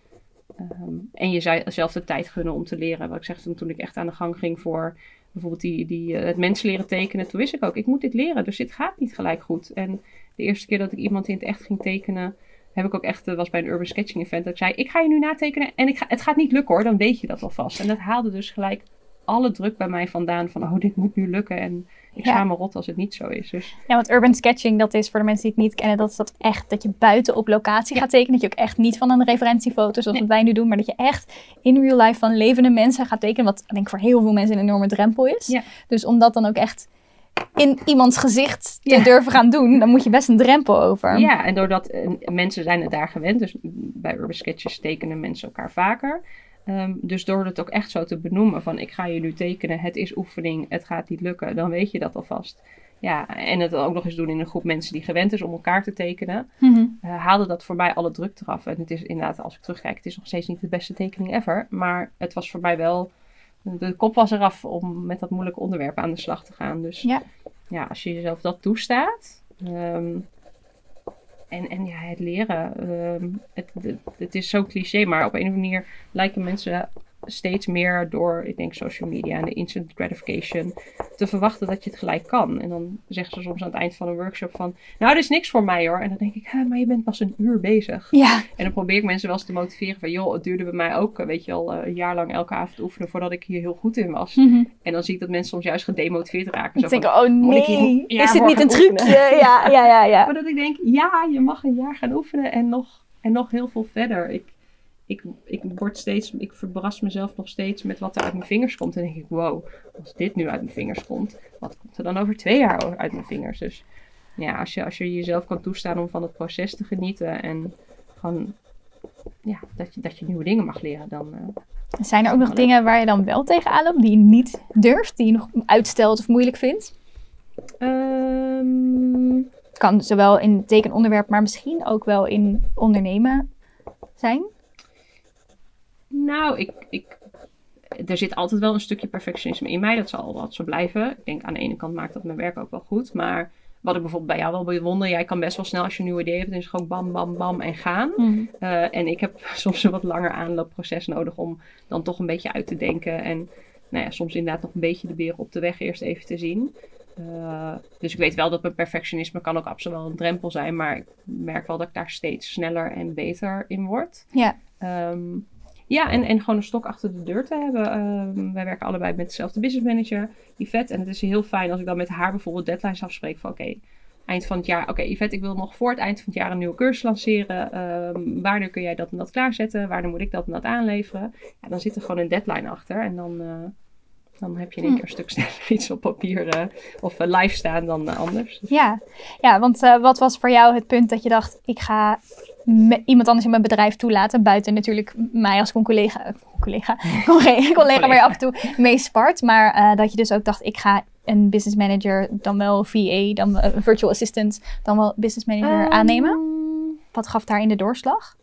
Ehm, en jezelf de tijd gunnen om te leren. Wat ik zeg, toen, toen ik echt aan de gang ging voor bijvoorbeeld die, die, eh, het mensen leren tekenen. Toen wist ik ook, ik moet dit leren. Dus dit gaat niet gelijk goed. En de eerste keer dat ik iemand in het echt ging tekenen... heb ik ook echt, eh, was bij een urban sketching event... dat ik zei, ik ga je nu natekenen en ik ga, het gaat niet lukken hoor. Dan weet je dat alvast. En dat haalde dus gelijk alle druk bij mij vandaan. Van, oh, dit moet nu lukken. En ik Ja. schaam me rot als het niet zo is. Dus Ja, want urban sketching, dat is voor de mensen die het niet kennen, dat is dat echt dat je buiten op locatie gaat tekenen. Dat je ook echt niet van een referentiefoto zoals Nee. wij nu doen, maar dat je echt in real life van levende mensen gaat tekenen. Wat ik denk voor heel veel mensen een enorme drempel is. Ja. Dus om dat dan ook echt in iemands gezicht te Ja. durven gaan doen, dan moet je best een drempel over. Ja, en doordat eh, mensen zijn het daar gewend, dus bij Urban Sketches tekenen mensen elkaar vaker. Ehm, dus door het ook echt zo te benoemen van ik ga je nu tekenen, het is oefening, het gaat niet lukken, dan weet je dat alvast. Ja, en het ook nog eens doen in een groep mensen die gewend is om elkaar te tekenen, Mhm. eh, haalde dat voor mij alle druk eraf. En het is inderdaad, als ik terugkijk, het is nog steeds niet de beste tekening ever, maar het was voor mij wel, de kop was eraf om met dat moeilijke onderwerp aan de slag te gaan. Dus Ja. ja, als je jezelf dat toestaat. ehm, en, en ja, het leren. ehm, het, het, het is zo cliché, maar op een of andere manier lijken mensen steeds meer door, ik denk, social media en de instant gratification te verwachten dat je het gelijk kan. En dan zeggen ze soms aan het eind van een workshop van, nou, dit is niks voor mij hoor. En dan denk ik, "Hè, maar je bent pas een uur bezig. Ja, En dan probeer ik mensen wel eens te motiveren van, joh, het duurde bij mij ook, eh, weet je al, eh, een jaar lang elke avond oefenen voordat ik hier heel goed in was. Mhm. En dan zie ik dat mensen soms juist gedemotiveerd raken. ik Zo denk, van, oh ik hier nee, is dit niet een trucje? Ja, ja, ja, ja. Maar dat ik denk, ja, je mag een jaar gaan oefenen en nog, en nog heel veel verder. Ik, ik, ik, word steeds, ik verras mezelf nog steeds met wat er uit mijn vingers komt. En denk ik, wow, als dit nu uit mijn vingers komt, wat komt er dan over twee jaar uit mijn vingers? Dus ja, als je, als je jezelf kan toestaan om van het proces te genieten en gewoon, ja, dat je, dat je nieuwe dingen mag leren, dan... eh, Zijn er ook nog dingen waar je dan wel tegenaan loopt, die je niet durft, die je nog uitstelt of moeilijk vindt? ehm, Het kan zowel in tekenonderwerp, maar misschien ook wel in ondernemen zijn. Nou, ik, ik, er zit altijd wel een stukje perfectionisme in mij. Dat zal altijd zo blijven. Ik denk aan de ene kant maakt dat mijn werk ook wel goed. Maar wat ik bijvoorbeeld bij jou wel bewonder. Jij kan best wel snel als je een nieuw idee hebt. Dan is het gewoon bam, bam, bam en gaan. Eh, en ik heb soms een wat langer aanloopproces nodig om dan toch een beetje uit te denken. En nou ja, soms inderdaad nog een beetje de beren op de weg eerst even te zien. Eh, dus ik weet wel dat mijn perfectionisme kan ook absoluut wel een drempel zijn. Maar ik merk wel dat ik daar steeds sneller en beter in word. Ja. Ehm, ja, en, en gewoon een stok achter de deur te hebben. Ehm, wij werken allebei met dezelfde business manager, Yvette. En het is heel fijn als ik dan met haar bijvoorbeeld deadlines afspreek van oké, eind van het jaar. Oké, Yvette, ik wil nog voor het eind van het jaar een nieuwe cursus lanceren. Ehm, wanneer kun jij dat en dat klaarzetten? Wanneer moet ik dat en dat aanleveren? Ja, dan zit er gewoon een deadline achter. En dan, eh, dan heb je in één Hm. keer een stuk sneller iets op papier eh, of eh, live staan dan anders. Dus, Ja, ja want wat was voor jou het punt dat je dacht, ik ga iemand anders in mijn bedrijf toelaten, buiten natuurlijk mij als collega, collega, collega, collega waar je af en toe mee spart, maar eh, dat je dus ook dacht, ik ga een business manager, dan wel VA, dan wel een virtual assistant, dan wel business manager Ehm, aannemen. Wat gaf daar in de doorslag?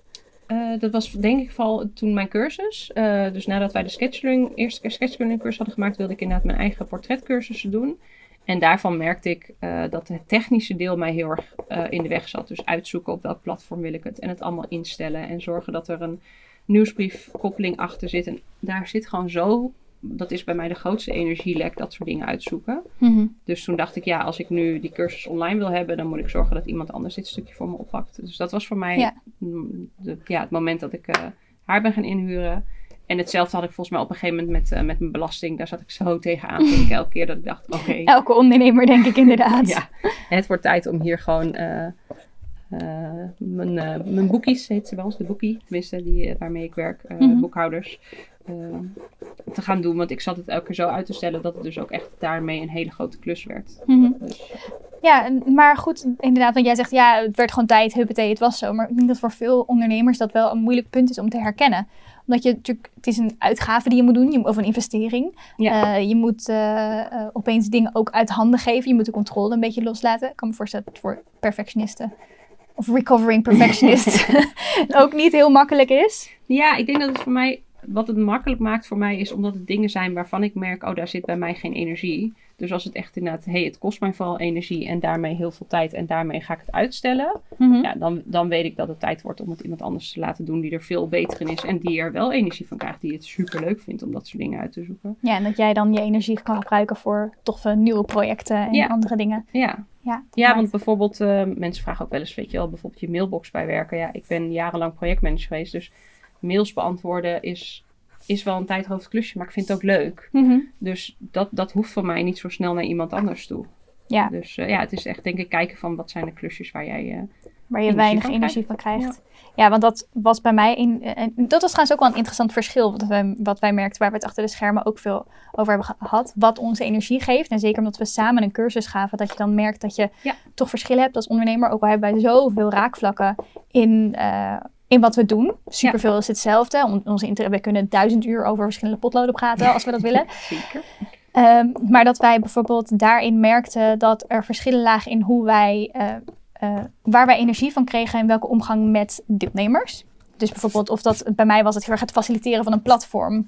Eh, dat was denk ik vooral toen mijn cursus. Eh, dus nadat wij de scheduling, eerste scheduling cursus hadden gemaakt, wilde ik inderdaad mijn eigen portretcursussen doen. En daarvan merkte ik eh, dat het technische deel mij heel erg eh, in de weg zat. Dus uitzoeken op welk platform wil ik het en het allemaal instellen. En zorgen dat er een nieuwsbriefkoppeling achter zit. En daar zit gewoon zo, dat is bij mij de grootste energielek, dat soort dingen uitzoeken. Dus toen dacht ik, ja, als ik nu die cursus online wil hebben, dan moet ik zorgen dat iemand anders dit stukje voor me oppakt. Dus dat was voor mij Ja. de, ja, het moment dat ik eh, haar ben gaan inhuren. En hetzelfde had ik volgens mij op een gegeven moment met, eh, met mijn belasting. Daar zat ik zo tegenaan te kijken elke keer dat ik dacht, oké, Elke ondernemer denk ik inderdaad. ja, het wordt tijd om hier gewoon eh, eh, mijn, mijn boekies, heet ze bij ons, de boekie, tenminste, die, waarmee ik werk, Mhm. boekhouders, te gaan doen. Want ik zat het elke keer zo uit te stellen dat het dus ook echt daarmee een hele grote klus werd. Mhm. Dus, Ja, maar goed, inderdaad, want jij zegt ja, het werd gewoon tijd, huppatee, het was zo. Maar ik denk dat voor veel ondernemers dat wel een moeilijk punt is om te herkennen. Omdat je natuurlijk, het is een uitgave die je moet doen, of een investering. Ja. Eh, je moet eh, eh, opeens dingen ook uit handen geven. Je moet de controle een beetje loslaten. Ik kan me voorstellen dat het voor perfectionisten of recovering perfectionist ook niet heel makkelijk is. ja, ik denk dat het voor mij, wat het makkelijk maakt voor mij, is omdat het dingen zijn waarvan ik merk, oh, daar zit bij mij geen energie. Dus als het echt inderdaad, hey, het kost mij vooral energie en daarmee heel veel tijd en daarmee ga ik het uitstellen. Mhm. ja, dan, dan weet ik dat het tijd wordt om het iemand anders te laten doen die er veel beter in is. En die er wel energie van krijgt, die het super leuk vindt om dat soort dingen uit te zoeken. Ja, en dat jij dan je energie kan gebruiken voor toffe nieuwe projecten en Ja. andere dingen. Ja, Ja, ja want bijvoorbeeld, eh, mensen vragen ook wel eens, weet je wel, bijvoorbeeld je mailbox bijwerken. Ja, ik ben jarenlang projectmanager geweest, dus mails beantwoorden is, is wel een tijdhoofdklusje, maar ik vind het ook leuk. Mhm. Dus dat, dat hoeft voor mij niet zo snel naar iemand anders toe. Ja. Dus eh, ja, het is echt denk ik kijken van wat zijn de klusjes waar jij... eh, Waar je energie weinig van energie van krijgt. Ja. want dat was bij mij in. En dat was trouwens ook wel een interessant verschil. Wat wij, wat wij merkten, waar we het achter de schermen ook veel over hebben gehad. Wat onze energie geeft. En zeker omdat we samen een cursus gaven, dat je dan merkt dat je Ja. toch verschillen hebt als ondernemer. Ook al hebben wij zoveel raakvlakken in, eh, in wat we doen. Superveel is hetzelfde. On- Onze inter- we kunnen duizend uur over verschillende potloden praten als we dat willen. Zeker. Ehm, maar dat wij bijvoorbeeld daarin merkten dat er verschillen lagen in hoe wij, eh, eh, waar wij energie van kregen en welke omgang met deelnemers. Dus bijvoorbeeld of dat bij mij was het heel erg het faciliteren van een platform.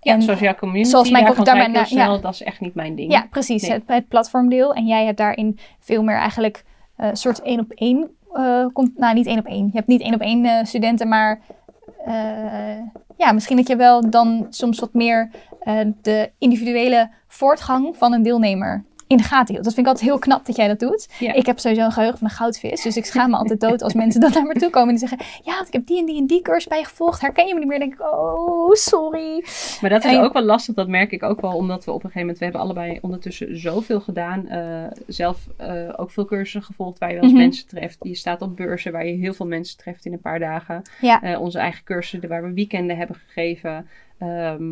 Ja, En- zoals jouw community, zoals mijn daarvan heel snel, ja. dat is echt niet mijn ding. Ja, precies. Nee. Het, het platformdeel. En jij hebt daarin veel meer eigenlijk een soort één op één. Eh, komt, nou, niet één op één. Je hebt niet één op één eh, studenten, maar eh, ja, misschien dat je wel dan soms wat meer de individuele voortgang van een deelnemer in de gaten hield. Dat vind ik altijd heel knap dat jij dat doet. Ja. Ik heb sowieso een geheugen van een goudvis, dus ik schaam me altijd dood als mensen dan naar me toe komen en die zeggen, ja, want ik heb die en die en die cursus bij je gevolgd. Herken je me niet meer? Dan denk ik, oh, sorry. Maar dat is En- ook wel lastig, dat merk ik ook wel, omdat we op een gegeven moment, we hebben allebei ondertussen zoveel gedaan. eh, zelf eh, ook veel cursussen gevolgd waar je wel eens Mhm. mensen treft. Je staat op beurzen waar je heel veel mensen treft in een paar dagen. Ja. Eh, onze eigen cursussen waar we weekenden hebben gegeven. Ehm,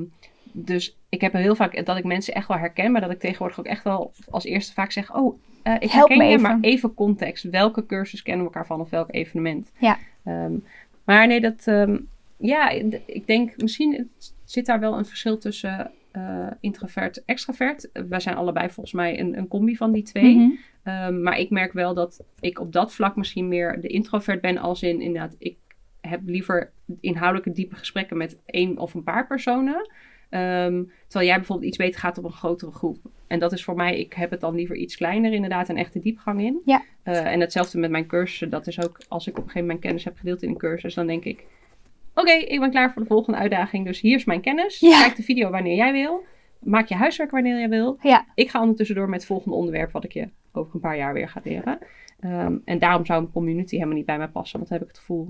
dus ik heb heel vaak dat ik mensen echt wel herken, maar dat ik tegenwoordig ook echt wel als eerste vaak zeg: Oh, eh, ik Help herken je, even. maar even context. Welke cursus kennen we elkaar van of welk evenement? Ja. Ehm, maar nee, dat, ehm, ja, ik denk misschien zit daar wel een verschil tussen eh, introvert extravert. Wij zijn allebei volgens mij een, een combi van die twee. Mhm. Ehm, maar ik merk wel dat ik op dat vlak misschien meer de introvert ben, als in inderdaad, ik heb liever inhoudelijke diepe gesprekken met één of een paar personen. Ehm, terwijl jij bijvoorbeeld iets beter gaat op een grotere groep. En dat is voor mij, ik heb het dan liever iets kleiner, inderdaad, een echte diepgang in. Ja. Eh, en hetzelfde met mijn cursussen. Dat is ook, als ik op een gegeven moment kennis heb gedeeld in een cursus, dan denk ik: Oké, ik ben klaar voor de volgende uitdaging. Dus hier is mijn kennis. Ja. Kijk de video wanneer jij wil. Maak je huiswerk wanneer jij wil. Ja. Ik ga ondertussen door met het volgende onderwerp, wat ik je over een paar jaar weer ga leren. Ehm, en daarom zou een community helemaal niet bij mij passen. Want dan heb ik het gevoel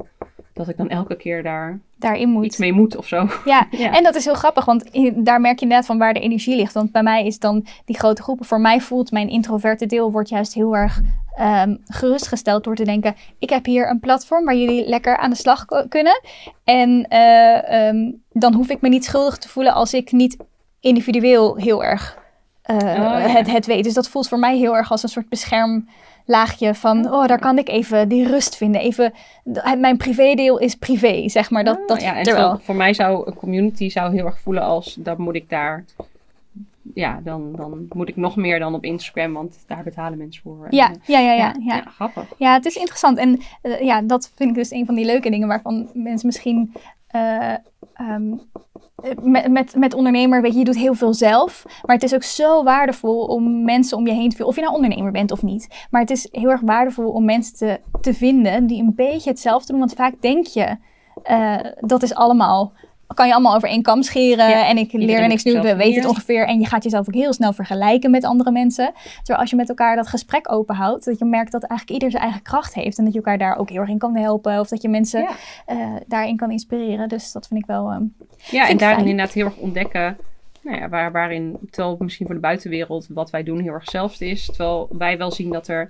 dat ik dan elke keer daar Daarin moet. iets mee moet of zo. Ja, Ja. en dat is heel grappig, want in- daar merk je net van waar de energie ligt. Want bij mij is dan die grote groepen. Voor mij voelt mijn introverte deel wordt juist heel erg ehm, gerustgesteld door te denken: ik heb hier een platform waar jullie lekker aan de slag kunnen. En eh, ehm, dan hoef ik me niet schuldig te voelen als ik niet individueel heel erg eh, ja. het, het weet. Dus dat voelt voor mij heel erg als een soort beschermlaagje van: oh, daar kan ik even die rust vinden. Even, mijn privédeel is privé, zeg maar. Dat, Ah, dat ja, en terwijl- voor mij zou een community zou heel erg voelen als dan moet ik daar. Ja, dan, dan moet ik nog meer dan op Instagram, want daar betalen mensen voor. Ja, ja, ja, ja, ja. ja, grappig. Ja, het is interessant. En eh, ja, dat vind ik dus een van die leuke dingen waarvan mensen misschien. eh, ehm, eh, met, met, met ondernemer, weet je, je doet heel veel zelf. Maar het is ook zo waardevol om mensen om je heen te vinden. Of je nou ondernemer bent of niet. Maar het is heel erg waardevol om mensen te, te vinden die een beetje hetzelfde doen. Want vaak denk je, eh, dat is allemaal. Kan je allemaal over één kam scheren Ja, en ik leer er niks nieuws, we weten het ongeveer. En je gaat jezelf ook heel snel vergelijken met andere mensen. Terwijl als je met elkaar dat gesprek openhoudt, dat je merkt dat eigenlijk ieder zijn eigen kracht heeft. En dat je elkaar daar ook heel erg in kan helpen. Of dat je mensen Ja. eh, daarin kan inspireren. Dus dat vind ik wel. ehm, Ja, en daarin fijn. inderdaad heel erg ontdekken. Nou ja, waar, waarin, terwijl misschien voor de buitenwereld wat wij doen heel erg hetzelfde is. Terwijl wij wel zien dat er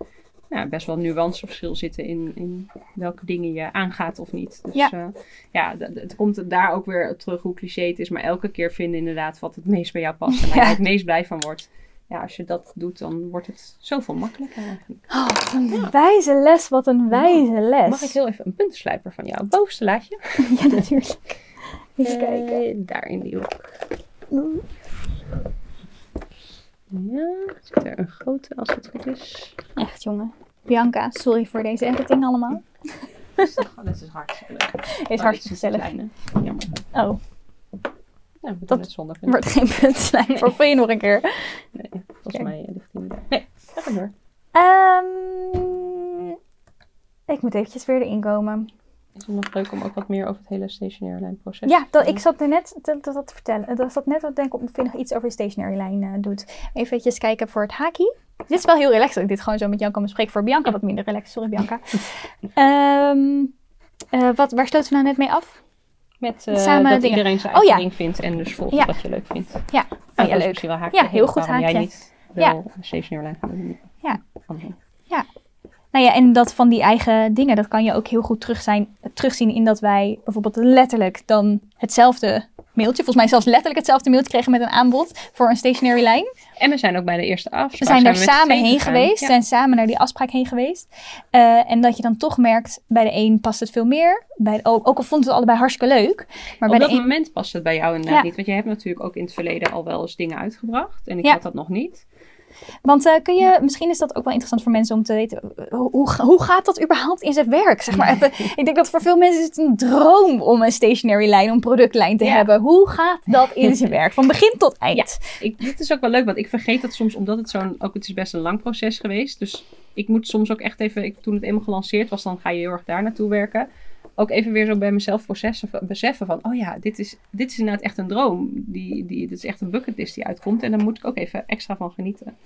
nou, best wel nuanceverschil zitten in, in welke dingen je aangaat of niet. Dus Ja. ja, ja het komt daar ook weer terug hoe cliché het is. Maar elke keer vinden inderdaad wat het meest bij jou past. En waar je het meest blij van wordt. Ja, als je dat doet, dan wordt het zoveel makkelijker eigenlijk. Oh, wat een wijze les, wat een wijze les. Mag ik heel even een puntenslijper van jou? Bovenste laadje. Ja, natuurlijk. Even kijken. Eh, daar in die hoek. Ja, zit er een grote als het goed is. Echt, jongen. Bianca, sorry voor deze editing allemaal. Dat is hartstikke leuk. Is hartstikke gezellig. Kleine. Jammer. Oh, Ja, we doen Dat het zonder er wordt geen punt zijn voor. Je nog een keer? Nee, volgens mij ligt hij niet daar. Nee, ga maar door. Ehm, ik moet eventjes weer erin komen. Is het nog leuk om ook wat meer over het hele stationaire lijnproces Ja, dat, ik zat er net te, te, dat te vertellen. Dat zat net wat denken of je nog iets over de stationary lijn eh, doet. Even kijken voor het haakje. Dit is wel heel relaxed dat ik dit gewoon zo met jou kan bespreken. Voor Bianca wat minder relaxed. Sorry Bianca. Ehm, eh, wat, waar stoten we nou net mee af? Met eh, Samen dat dingen. iedereen zijn Oh, eigen ja. ding vindt en dus volgt Ja. wat je leuk vindt. Ja, Oh, oh, dat ja leuk. wel haakje. Ja, heel goed waarom jij haakje. niet wel een stationaire lijn gaat doen. Ja. Andersom. Nou ja, en dat van die eigen dingen, dat kan je ook heel goed terug zijn, terugzien in dat wij bijvoorbeeld letterlijk dan hetzelfde mailtje. Volgens mij zelfs letterlijk hetzelfde mailtje kregen met een aanbod voor een stationary lijn. En we zijn ook bij de eerste afspraak. We zijn daar samen heen geweest. Ja. zijn samen naar die afspraak heen geweest. Eh, en dat je dan toch merkt, bij de een past het veel meer. Bij de, ook, ook al vonden we het allebei hartstikke leuk. Maar Op bij dat de een... moment past het bij jou inderdaad Ja. niet. Want je hebt natuurlijk ook in het verleden al wel eens dingen uitgebracht. En ik Ja. had dat nog niet. Want eh, kun je, misschien is dat ook wel interessant voor mensen om te weten, eh, hoe, hoe, gaat dat überhaupt in zijn werk? Zeg maar even, ik denk dat voor veel mensen is het een droom om een stationary lijn, om een productlijn te Ja. hebben. Hoe gaat dat in zijn werk? Van begin tot eind. Ik, dit is ook wel leuk, want ik vergeet dat soms, omdat het zo'n, ook het is best een lang proces geweest. Dus ik moet soms ook echt even, ik, toen het eenmaal gelanceerd was, dan ga je heel erg daar naartoe werken. Ook even weer zo bij mezelf processen, beseffen van, oh ja, dit is, dit is inderdaad echt een droom. Die, die, dit is echt een bucketlist die uitkomt. En daar moet ik ook even extra van genieten.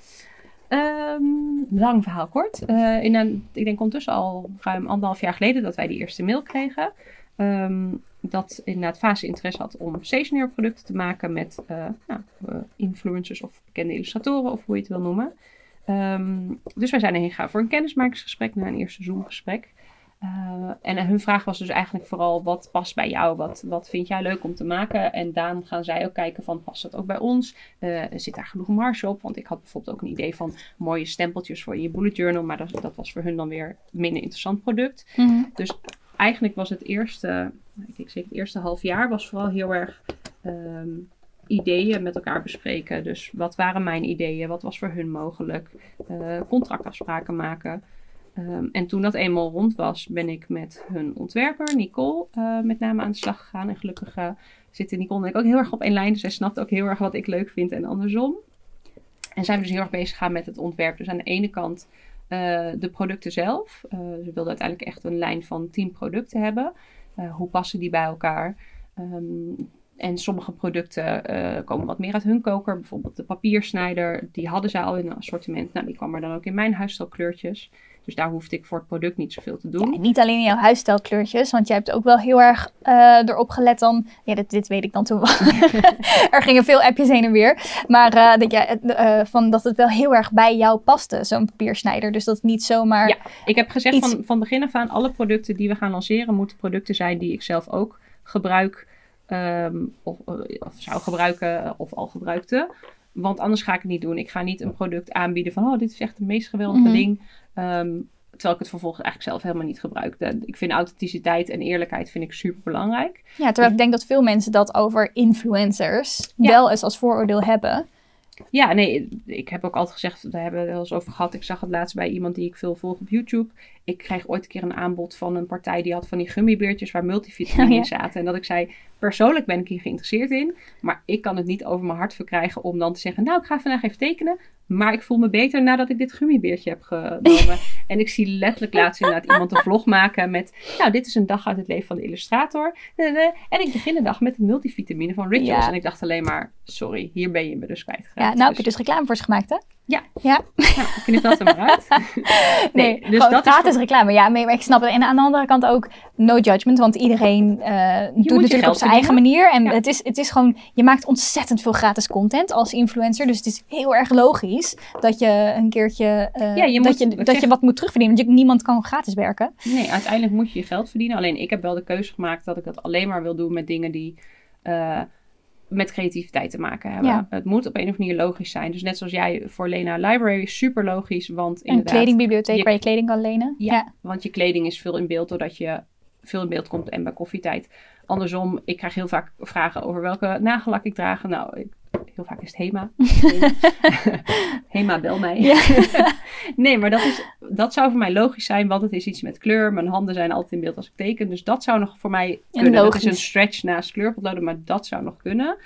Ehm, lang verhaal kort. Eh, in een, ik denk ondertussen al ruim anderhalf jaar geleden dat wij die eerste mail kregen. Ehm, dat inderdaad fase interesse had om stationair producten te maken met eh, nou, eh, influencers of bekende illustratoren of hoe je het wil noemen. Ehm, dus wij zijn erheen gegaan voor een kennismakingsgesprek na een eerste Zoom-gesprek. Eh, en hun vraag was dus eigenlijk vooral wat past bij jou, wat, wat vind jij leuk om te maken? En dan gaan zij ook kijken van past dat ook bij ons? Eh, zit daar genoeg marge op? Want ik had bijvoorbeeld ook een idee van mooie stempeltjes voor je bullet journal, maar dat, dat was voor hun dan weer minder interessant product. Dus eigenlijk was het eerste, ik zeker het eerste half jaar, was vooral heel erg ehm, ideeën met elkaar bespreken. Dus wat waren mijn ideeën? Wat was voor hun mogelijk? Eh, contractafspraken maken. Ehm, en toen dat eenmaal rond was, ben ik met hun ontwerper, Nicole, eh, met name aan de slag gegaan. En gelukkig eh, zitten Nicole en ik ook heel erg op één lijn. Dus zij snapt ook heel erg wat ik leuk vind en andersom. En zijn we dus heel erg bezig gegaan met het ontwerp. Dus aan de ene kant eh, de producten zelf. Ze wilden uiteindelijk echt een lijn van 10 producten hebben. Hoe passen die bij elkaar? Ehm, en sommige producten eh, komen wat meer uit hun koker. Bijvoorbeeld de papiersnijder, die hadden ze al in een assortiment. Nou, die kwam er dan ook in mijn huisstijlkleurtjes. Dus daar hoefde ik voor het product niet zoveel te doen. Ja, niet alleen in jouw huisstijlkleurtjes, want jij hebt ook wel heel erg eh, erop gelet dan. Ja, dit, dit weet ik dan toen. er gingen veel appjes heen en weer. Maar eh, dat, jij, van dat het wel heel erg bij jou paste, zo'n papiersnijder. Dus dat het niet zomaar. Ja. Ik heb gezegd Iets- van, van begin af aan, alle producten die we gaan lanceren, moeten producten zijn die ik zelf ook gebruik. Ehm, of, eh, of zou gebruiken eh, of al gebruikte. Want anders ga ik het niet doen. Ik ga niet een product aanbieden van, oh, dit is echt het meest geweldige Mhm. ding. Ehm, terwijl ik het vervolgens eigenlijk zelf helemaal niet gebruik. De- ik vind authenticiteit en eerlijkheid vind ik super belangrijk. Ja, terwijl ik denk dat veel mensen dat over influencers Ja. wel eens als vooroordeel hebben. Ja, nee, ik heb ook altijd gezegd, daar hebben we het wel eens over gehad. Ik zag het laatst bij iemand die ik veel volg op YouTube. Ik kreeg ooit een keer een aanbod van een partij die had van die gummibeertjes waar multivitamine Oh, ja. in zaten. En dat ik zei, persoonlijk ben ik hier geïnteresseerd in. Maar ik kan het niet over mijn hart verkrijgen om dan te zeggen, nou ik ga vandaag even tekenen. Maar ik voel me beter nadat ik dit gummibeertje heb genomen. en ik zie letterlijk laatst inderdaad iemand een vlog maken met, nou dit is een dag uit het leven van de illustrator. En ik begin de dag met een multivitamine van Rituals. Ja. En ik dacht alleen maar, sorry, hier ben je me dus Ja, kwijtgeraakt. nou heb je dus reclame voor ze gemaakt, hè? Ja. Ja. Nou, knip dat er maar uit. Nee, dus dat is gratis voor- reclame. Ja, maar ik snap het. En aan de andere kant ook no judgment. Want iedereen eh, doet natuurlijk op zijn eigen manier. En Ja. het, is, het is gewoon, je maakt ontzettend veel gratis content als influencer. Dus het is heel erg logisch dat je een keertje, eh, Ja, je dat, moet- je, dat zeg- je wat moet terugverdienen. Want je, niemand kan gratis werken. Nee, uiteindelijk moet je je geld verdienen. Alleen ik heb wel de keuze gemaakt dat ik dat alleen maar wil doen met dingen die eh, met creativiteit te maken hebben. Ja. Het moet op een of andere manier logisch zijn. Dus net zoals jij voor Lena Library, super logisch. Want Een kledingbibliotheek je- waar je kleding kan lenen. Ja. want je kleding is veel in beeld doordat je veel in beeld komt en bij koffietijd. Andersom, ik krijg heel vaak vragen over welke nagellak ik draag. Nou, ik, heel vaak is het Hema. Hema, bel mij. Ja. nee, maar dat, is, dat zou voor mij logisch zijn, want het is iets met kleur. Mijn handen zijn altijd in beeld als ik teken. Dus dat zou nog voor mij kunnen. Dat is een stretch naast kleurpotloden, maar dat zou nog kunnen.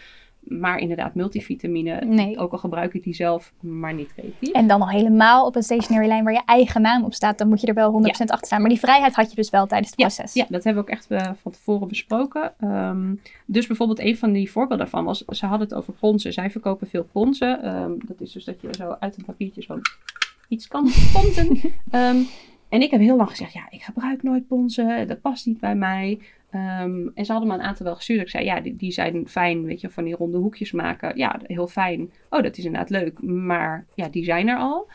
Maar inderdaad, multivitamine, Nee. ook al gebruik ik die zelf, maar niet creatief. En dan nog helemaal op een stationary lijn waar je eigen naam op staat. Dan moet je er wel 100% achter staan. Maar die vrijheid had je dus wel tijdens het Ja, proces. Ja, dat hebben we ook echt eh, van tevoren besproken. Ehm, dus bijvoorbeeld een van die voorbeelden daarvan was, ze hadden het over ponsen. Zij verkopen veel ponsen. Ehm, dat is dus dat je zo uit een papiertje zo iets kan ponsen. Ehm, en ik heb heel lang gezegd, ja, ik gebruik nooit ponsen. Dat past niet bij mij. Ehm, en ze hadden me een aantal wel gestuurd. Ik zei, ja, die, die zijn fijn, weet je, van die ronde hoekjes maken. Ja, heel fijn. Oh, dat is inderdaad leuk. Maar ja, die zijn er al.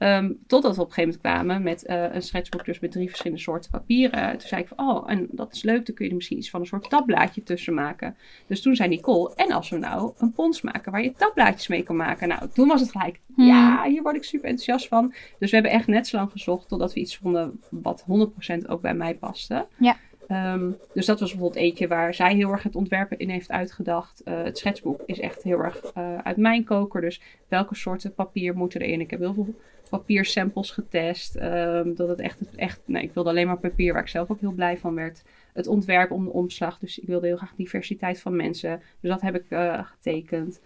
Ehm, totdat we op een gegeven moment kwamen met eh, een schetsboek dus met drie verschillende soorten papieren. Toen zei ik van, oh, en dat is leuk, dan kun je er misschien iets van een soort tabblaadje tussen maken. Dus toen zei Nicole, en als we nou een pons maken waar je tabblaadjes mee kan maken. Nou, toen was het gelijk, Hmm. ja, hier word ik super enthousiast van. Dus we hebben echt net zo lang gezocht totdat we iets vonden wat 100% ook bij mij paste. Ja. Ehm, dus dat was bijvoorbeeld eentje waar zij heel erg het ontwerpen in heeft uitgedacht. Eh, het schetsboek is echt heel erg eh, uit mijn koker. Dus welke soorten papier moeten erin? Ik heb heel veel papiersamples getest. ehm, dat het echt, echt, nee, ik wilde alleen maar papier waar ik zelf ook heel blij van werd. Het ontwerp om de omslag. Dus ik wilde heel graag diversiteit van mensen. Dus dat heb ik eh, getekend.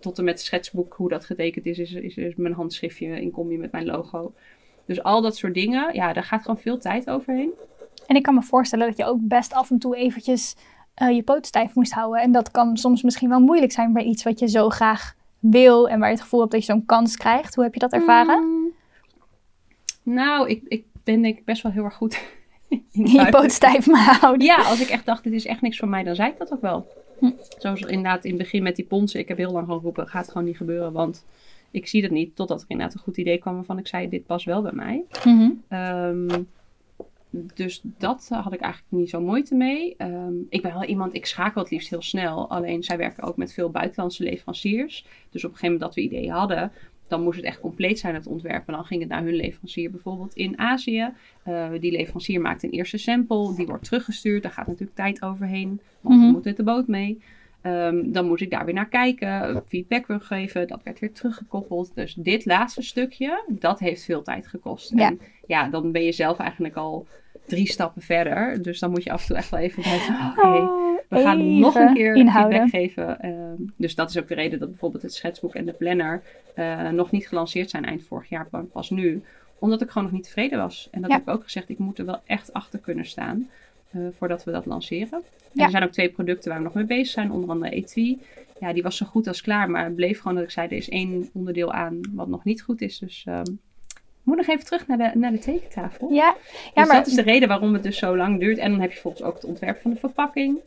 Tot en met het schetsboek, hoe dat getekend is, is, is, is mijn handschriftje in combi met mijn logo. Dus al dat soort dingen, ja, daar gaat gewoon veel tijd overheen. En ik kan me voorstellen dat je ook best af en toe eventjes eh, je poot stijf moest houden. En dat kan soms misschien wel moeilijk zijn bij iets wat je zo graag wil en waar je het gevoel hebt dat je zo'n kans krijgt. Hoe heb je dat ervaren? Mm. Nou, ik, ik ben denk ik best wel heel erg goed in Je poot stijf maar houden. Ja, als ik echt dacht, dit is echt niks voor mij, dan zei ik dat ook wel. Hm. Zoals inderdaad in het begin met die ponsen. Ik heb heel lang geroepen, gaat gewoon niet gebeuren, want ik zie het niet. Totdat er inderdaad een goed idee kwam waarvan ik zei, dit past wel bij mij. Ehm, dus dat eh, had ik eigenlijk niet zo moeite mee. Ehm, ik ben wel iemand, ik schakel het liefst heel snel. Alleen zij werken ook met veel buitenlandse leveranciers. Dus op een gegeven moment dat we ideeën hadden, dan moest het echt compleet zijn, het ontwerp. En dan ging het naar hun leverancier bijvoorbeeld in Azië. Eh, die leverancier maakt een eerste sample, die wordt teruggestuurd. Daar gaat natuurlijk tijd overheen, want Mhm. we moeten met de boot mee. Ehm, dan moest ik daar weer naar kijken, feedback weer geven. Dat werd weer teruggekoppeld. Dus dit laatste stukje, dat heeft veel tijd gekost. Ja. En ja, dan ben je zelf eigenlijk al drie stappen verder. Dus dan moet je af en toe echt wel even denken, oké, Oh, we gaan even nog een keer inhouden. feedback geven. Ehm, dus dat is ook de reden dat bijvoorbeeld het schetsboek en de planner eh, nog niet gelanceerd zijn eind vorig jaar, maar pas nu. Omdat ik gewoon nog niet tevreden was. En dat Ja. heb ik ook gezegd, ik moet er wel echt achter kunnen staan eh, voordat we dat lanceren. En Ja. er zijn ook twee producten waar we nog mee bezig zijn, onder andere Etui. Ja, die was zo goed als klaar, maar het bleef gewoon dat ik zei, er is één onderdeel aan wat nog niet goed is. Dus ehm, ik moet nog even terug naar de, naar de tekentafel. Ja, ja dus maar dat is de reden waarom het dus zo lang duurt. En dan heb je volgens ook het ontwerp van de verpakking.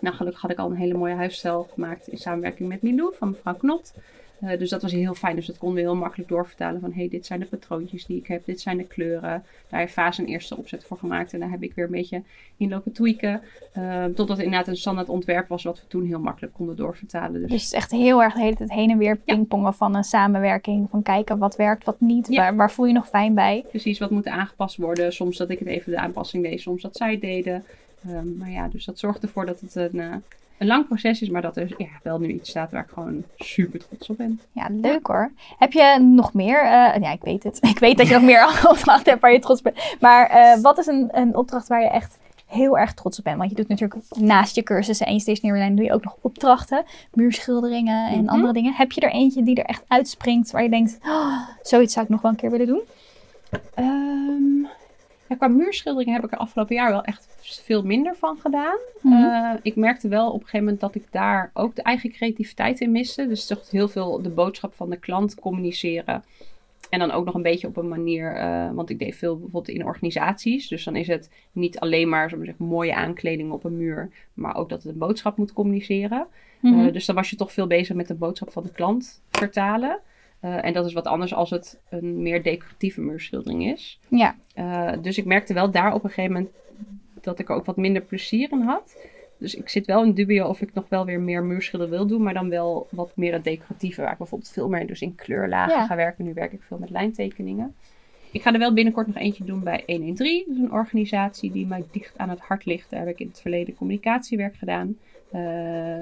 Nou, gelukkig had ik al een hele mooie huisstijl gemaakt in samenwerking met Milou van mevrouw Knot. Eh, dus dat was heel fijn. Dus dat konden we heel makkelijk doorvertalen van... hey, dit zijn de patroontjes die ik heb. Dit zijn de kleuren. Daar heeft Vaas een eerste opzet voor gemaakt. En daar heb ik weer een beetje in lopen tweaken. Eh, totdat het inderdaad een standaard ontwerp was... wat we toen heel makkelijk konden doorvertalen. Dus, Dus het is echt heel erg de hele tijd heen en weer Ja. pingpongen van een samenwerking. Van kijken wat werkt, wat niet. Ja. Waar, waar voel je nog fijn bij? precies wat moet aangepast worden. Soms dat ik het even de aanpassing deed. Soms dat zij het deden. Ehm, maar ja, dus dat zorgt ervoor dat het een... een lang proces is, maar dat er ja, wel nu iets staat waar ik gewoon super trots op ben. Ja, leuk hoor. Heb je nog meer? eh, ja, ik weet het. Ik weet dat je nog meer opdrachten hebt waar je trots op bent. Maar eh, wat is een, een opdracht waar je echt heel erg trots op bent? Want je doet natuurlijk naast je cursussen en je stationery doe je ook nog opdrachten. Muurschilderingen en Mhm. andere dingen. Heb je er eentje die er echt uitspringt waar je denkt... "Oh, zoiets zou ik nog wel een keer willen doen? Ehm, ja, qua muurschilderingen heb ik er afgelopen jaar wel echt veel minder van gedaan. Mhm. Eh, ik merkte wel op een gegeven moment dat ik daar ook de eigen creativiteit in miste. Dus toch heel veel de boodschap van de klant communiceren. En dan ook nog een beetje op een manier, eh, want ik deed veel bijvoorbeeld in organisaties. Dus dan is het niet alleen maar, zeggen, mooie aankleding op een muur, maar ook dat het een boodschap moet communiceren. Mhm. Eh, dus dan was je toch veel bezig met de boodschap van de klant vertalen. Eh, en dat is wat anders als het een meer decoratieve muurschildering is. ja, Eh, dus ik merkte wel daar op een gegeven moment dat ik er ook wat minder plezier in had. Dus ik zit wel in dubio of ik nog wel weer meer muurschilder wil doen, maar dan wel wat meer het decoratieve, waar ik bijvoorbeeld veel meer dus in kleurlagen Ja. ga werken. Nu werk ik veel met lijntekeningen. Ik ga er wel binnenkort nog eentje doen bij 113. Dat is een organisatie die mij dicht aan het hart ligt. Daar heb ik in het verleden communicatiewerk gedaan. Eh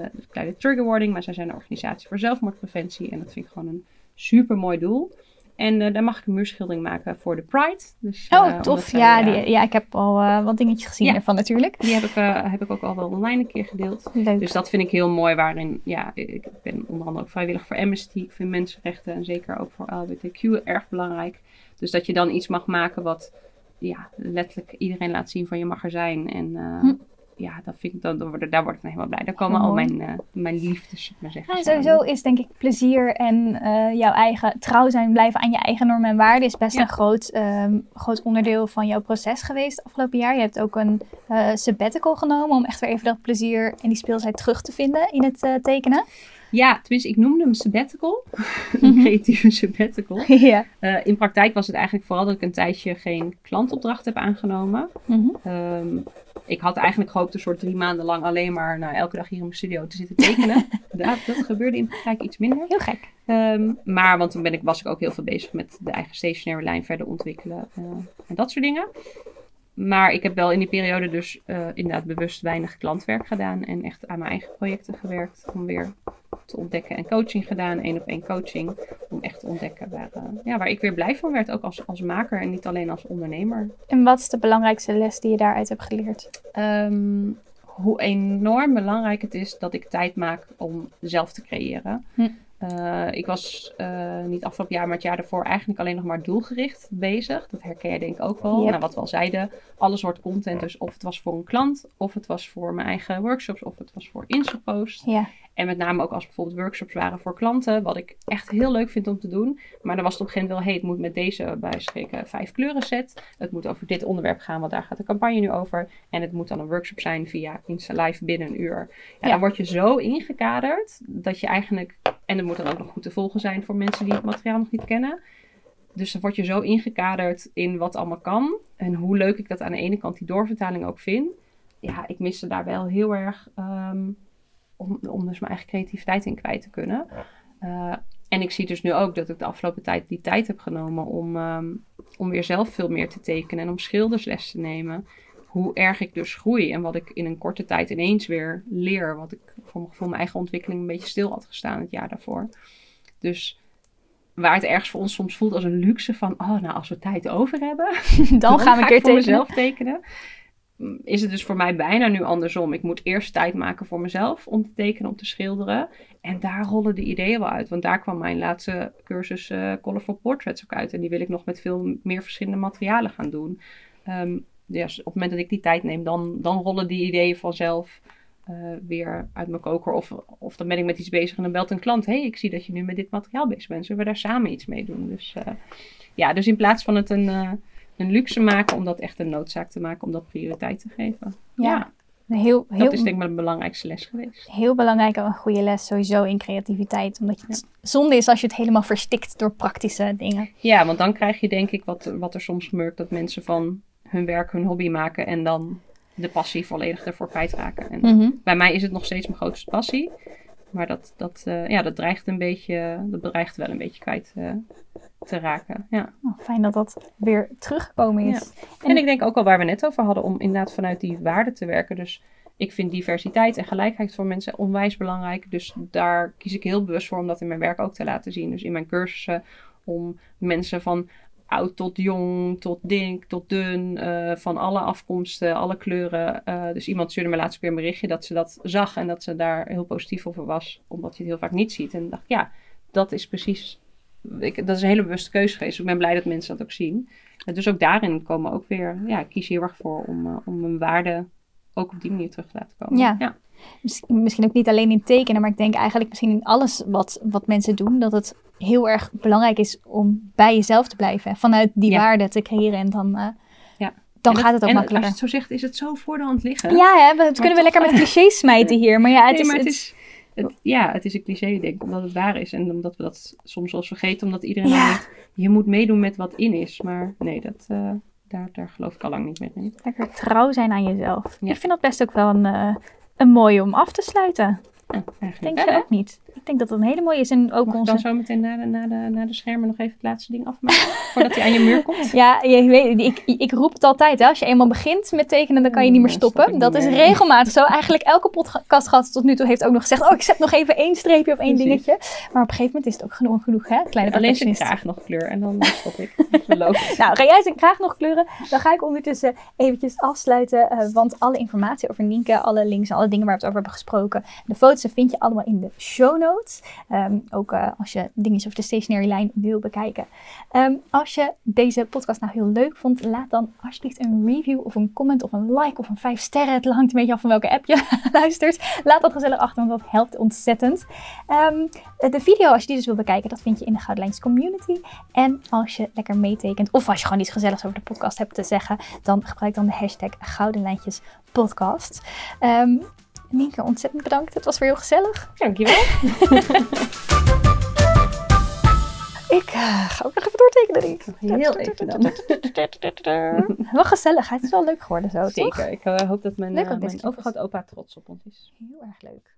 een kleine trigger warning, maar zij zijn een organisatie voor zelfmoordpreventie. En dat vind ik gewoon een super mooi doel. En eh, daar mag ik een muurschildering maken voor de Pride. Dus, eh, Oh, tof. zij, Ja, eh, die, ja, ik heb al wat dingetjes gezien Ja. ervan natuurlijk. die heb ik, heb ik ook al wel online een keer gedeeld. Leuk. Dus dat vind ik heel mooi. Waarin, ja, ik ben onder andere ook vrijwillig voor Amnesty. Ik vind mensenrechten en zeker ook voor LHBTQ erg belangrijk. Dus dat je dan iets mag maken wat ja, letterlijk iedereen laat zien van je mag er zijn. En Hm. Ja, dat vind ik, daar word ik dan helemaal blij. Daar komen al mijn, eh, mijn liefdes, maar zeggen. Ja, sowieso is denk ik plezier en eh, jouw eigen trouw zijn, blijven aan je eigen normen en waarden is best Ja. een groot, ehm, groot onderdeel van jouw proces geweest afgelopen jaar. Je hebt ook een eh, sabbatical genomen om echt weer even dat plezier en die speelsheid terug te vinden in het tekenen. Ja, tenminste, ik noemde hem sabbatical. Een creatieve sabbatical. ja. Eh, in praktijk was het eigenlijk vooral dat ik een tijdje geen klantopdracht heb aangenomen. Mhm. Ehm, ik had eigenlijk gehoopt een soort drie maanden lang alleen maar nou, elke dag hier in mijn studio te zitten tekenen. dat, dat gebeurde in praktijk iets minder. Heel gek. Ehm, maar, want toen ben ik, was ik ook heel veel bezig met de eigen stationary lijn verder ontwikkelen eh, en dat soort dingen. Maar ik heb wel in die periode dus eh, inderdaad bewust weinig klantwerk gedaan en echt aan mijn eigen projecten gewerkt om weer te ontdekken en coaching gedaan, één op één coaching, om echt te ontdekken waar, eh, ja, waar ik weer blij van werd, ook als, als maker en niet alleen als ondernemer. En wat is de belangrijkste les die je daaruit hebt geleerd? Ehm, hoe enorm belangrijk het is dat ik tijd maak om zelf te creëren. Hm. Eh, ik was eh, niet afgelopen jaar, maar het jaar daarvoor eigenlijk alleen nog maar doelgericht bezig. Dat herken je denk ik ook wel. Yep. Nou, wat we al zeiden, alle soort content. Dus of het was voor een klant, of het was voor mijn eigen workshops, of het was voor Instapost. Ja. En met name ook als bijvoorbeeld workshops waren voor klanten, wat ik echt heel leuk vind om te doen. Maar dan was het op een gegeven moment wel, hey, het moet met deze bij spreken vijf kleuren set. Het moet over dit onderwerp gaan, want daar gaat de campagne nu over. En het moet dan een workshop zijn via Insta Live binnen een uur. Ja, Ja. Dan word je zo ingekaderd dat je eigenlijk, en het moet dan ook nog goed te volgen zijn voor mensen die het materiaal nog niet kennen. Dus dan word je zo ingekaderd in wat allemaal kan. En hoe leuk ik dat aan de ene kant die doorvertaling ook vind. Ja, ik miste daar wel heel erg ehm, om, om dus mijn eigen creativiteit in kwijt te kunnen. Eh, en ik zie dus nu ook dat ik de afgelopen tijd die tijd heb genomen om, ehm, om weer zelf veel meer te tekenen en om schildersles te nemen. Hoe erg ik dus groei en wat ik in een korte tijd ineens weer leer. Wat ik voor mijn gevoel mijn eigen ontwikkeling een beetje stil had gestaan het jaar daarvoor. Dus waar het ergens voor ons soms voelt als een luxe van, oh nou als we tijd over hebben, Dan, gaan we een keer ik voor tekenen. mezelf tekenen. Mm, Is het dus voor mij bijna nu andersom. Ik moet eerst tijd maken voor mezelf om te tekenen, om te schilderen. En daar rollen de ideeën wel uit. Want daar kwam mijn laatste cursus eh, Colorful Portraits ook uit. En die wil ik nog met veel meer verschillende materialen gaan doen. Ehm, dus op het moment dat ik die tijd neem, dan, dan rollen die ideeën vanzelf eh, weer uit mijn koker. Of, of dan ben ik met iets bezig en dan belt een klant. hey, ik zie dat je nu met dit materiaal bezig bent. Zullen we daar samen iets mee doen? Dus eh, ja, dus in plaats van het een, eh, een luxe maken, om dat echt een noodzaak te maken, om dat prioriteit te geven. Ja. Ja, Heel, heel, dat is denk ik mijn belangrijkste les geweest. heel belangrijk en een goede les sowieso in creativiteit. Omdat je het zonde is als je het helemaal verstikt door praktische dingen. Ja, want dan krijg je denk ik wat, wat er soms gebeurt, dat mensen van hun werk hun hobby maken en dan de passie volledig ervoor kwijtraken. En Mhm. bij mij is het nog steeds mijn grootste passie. Maar dat, dat, eh, ja, dat dreigt een beetje, dat bedreigt wel een beetje kwijt eh, te raken. Ja. Oh, fijn dat dat weer teruggekomen is. En ik denk ook al waar we net over hadden, om inderdaad vanuit die waarde te werken. Dus ik vind diversiteit en gelijkheid voor mensen onwijs belangrijk. Dus daar kies ik heel bewust voor om dat in mijn werk ook te laten zien. Dus in mijn cursussen om mensen van oud tot jong, tot dik, tot dun, eh, van alle afkomsten, alle kleuren. Eh, dus iemand stuurde me laatst weer een berichtje dat ze dat zag en dat ze daar heel positief over was, omdat je het heel vaak niet ziet. En dacht, ja, dat is precies, ik, dat is een hele bewuste keuze geweest. Ik ben blij dat mensen dat ook zien. En dus ook daarin komen ook weer, ja, ik kies hier heel erg voor om, eh, om mijn waarde ook op die manier terug te laten komen. Ja. ja. Misschien, ook niet alleen in tekenen, maar ik denk eigenlijk misschien in alles wat, wat mensen doen, dat het heel erg belangrijk is om bij jezelf te blijven. Vanuit die Ja. waarde te creëren en dan, eh, Ja. dan En gaat het ook en makkelijker. Als je het zo zegt, is het zo voor de hand liggen. Ja, hè, we, het kunnen we lekker met clichés smijten hier. Maar ja, het Nee, is... maar het het- is het, ja, het is een cliché, denk ik, omdat het waar is. En omdat we dat soms wel eens vergeten, omdat iedereen Ja. denkt, je moet meedoen met wat in is. Maar nee, dat, eh, daar, daar geloof ik al lang niet meer in. Lekker trouw zijn aan jezelf. Ja. Ik vind dat best ook wel een, eh, een mooie om af te sluiten. Ja, eigenlijk Denk wel, je ook niet? Ik denk dat het een hele mooie is. En ook Mag ik onze... dan zo meteen na de, na, de, na de schermen nog even het laatste ding afmaken? voordat hij aan je muur komt? Ja, je weet, ik, ik roep het altijd. Hè. Als je eenmaal begint met tekenen, dan kan je niet meer Oh, stop stoppen. ik Dat is regelmatig zo. Eigenlijk elke podcastgast tot nu toe heeft ook nog gezegd... oh, ik zet nog even één streepje of één Precies. dingetje. Maar op een gegeven moment is het ook genoeg, genoeg hè? Kleine Alleen zijn perfectionist. kraag nog kleur en dan stop ik. Nou, ga jij zijn graag nog kleuren? Dan ga ik ondertussen eventjes afsluiten. eh, want alle informatie over Nienke, alle links en alle dingen waar we het over hebben gesproken. De foto's die vind je allemaal in de show notes. Ehm, ook eh, als je dingetjes over de stationary lijn wil bekijken. Ehm, als je deze podcast nou heel leuk vond, laat dan alsjeblieft een review of een comment of een like of een 5 sterren. Het hangt een beetje af van welke app je luistert. Laat dat gezellig achter, want dat helpt ontzettend. Ehm, de video, als je die dus wil bekijken, dat vind je in de Gouden Lijns community. En als je lekker meetekent, of als je gewoon iets gezelligs over de podcast hebt te zeggen, dan gebruik dan de hashtag Gouden Podcast. Nienke, ontzettend bedankt. Het was weer heel gezellig. Dankjewel. Ik uh, ga ook nog even doortekenen, ik. Heel even dan. Wel gezellig. Het is wel leuk geworden zo, Zeker. toch? Ik uh, hoop dat mijn, uh, mijn dit te overgrootopa trots op ons is. Heel erg leuk.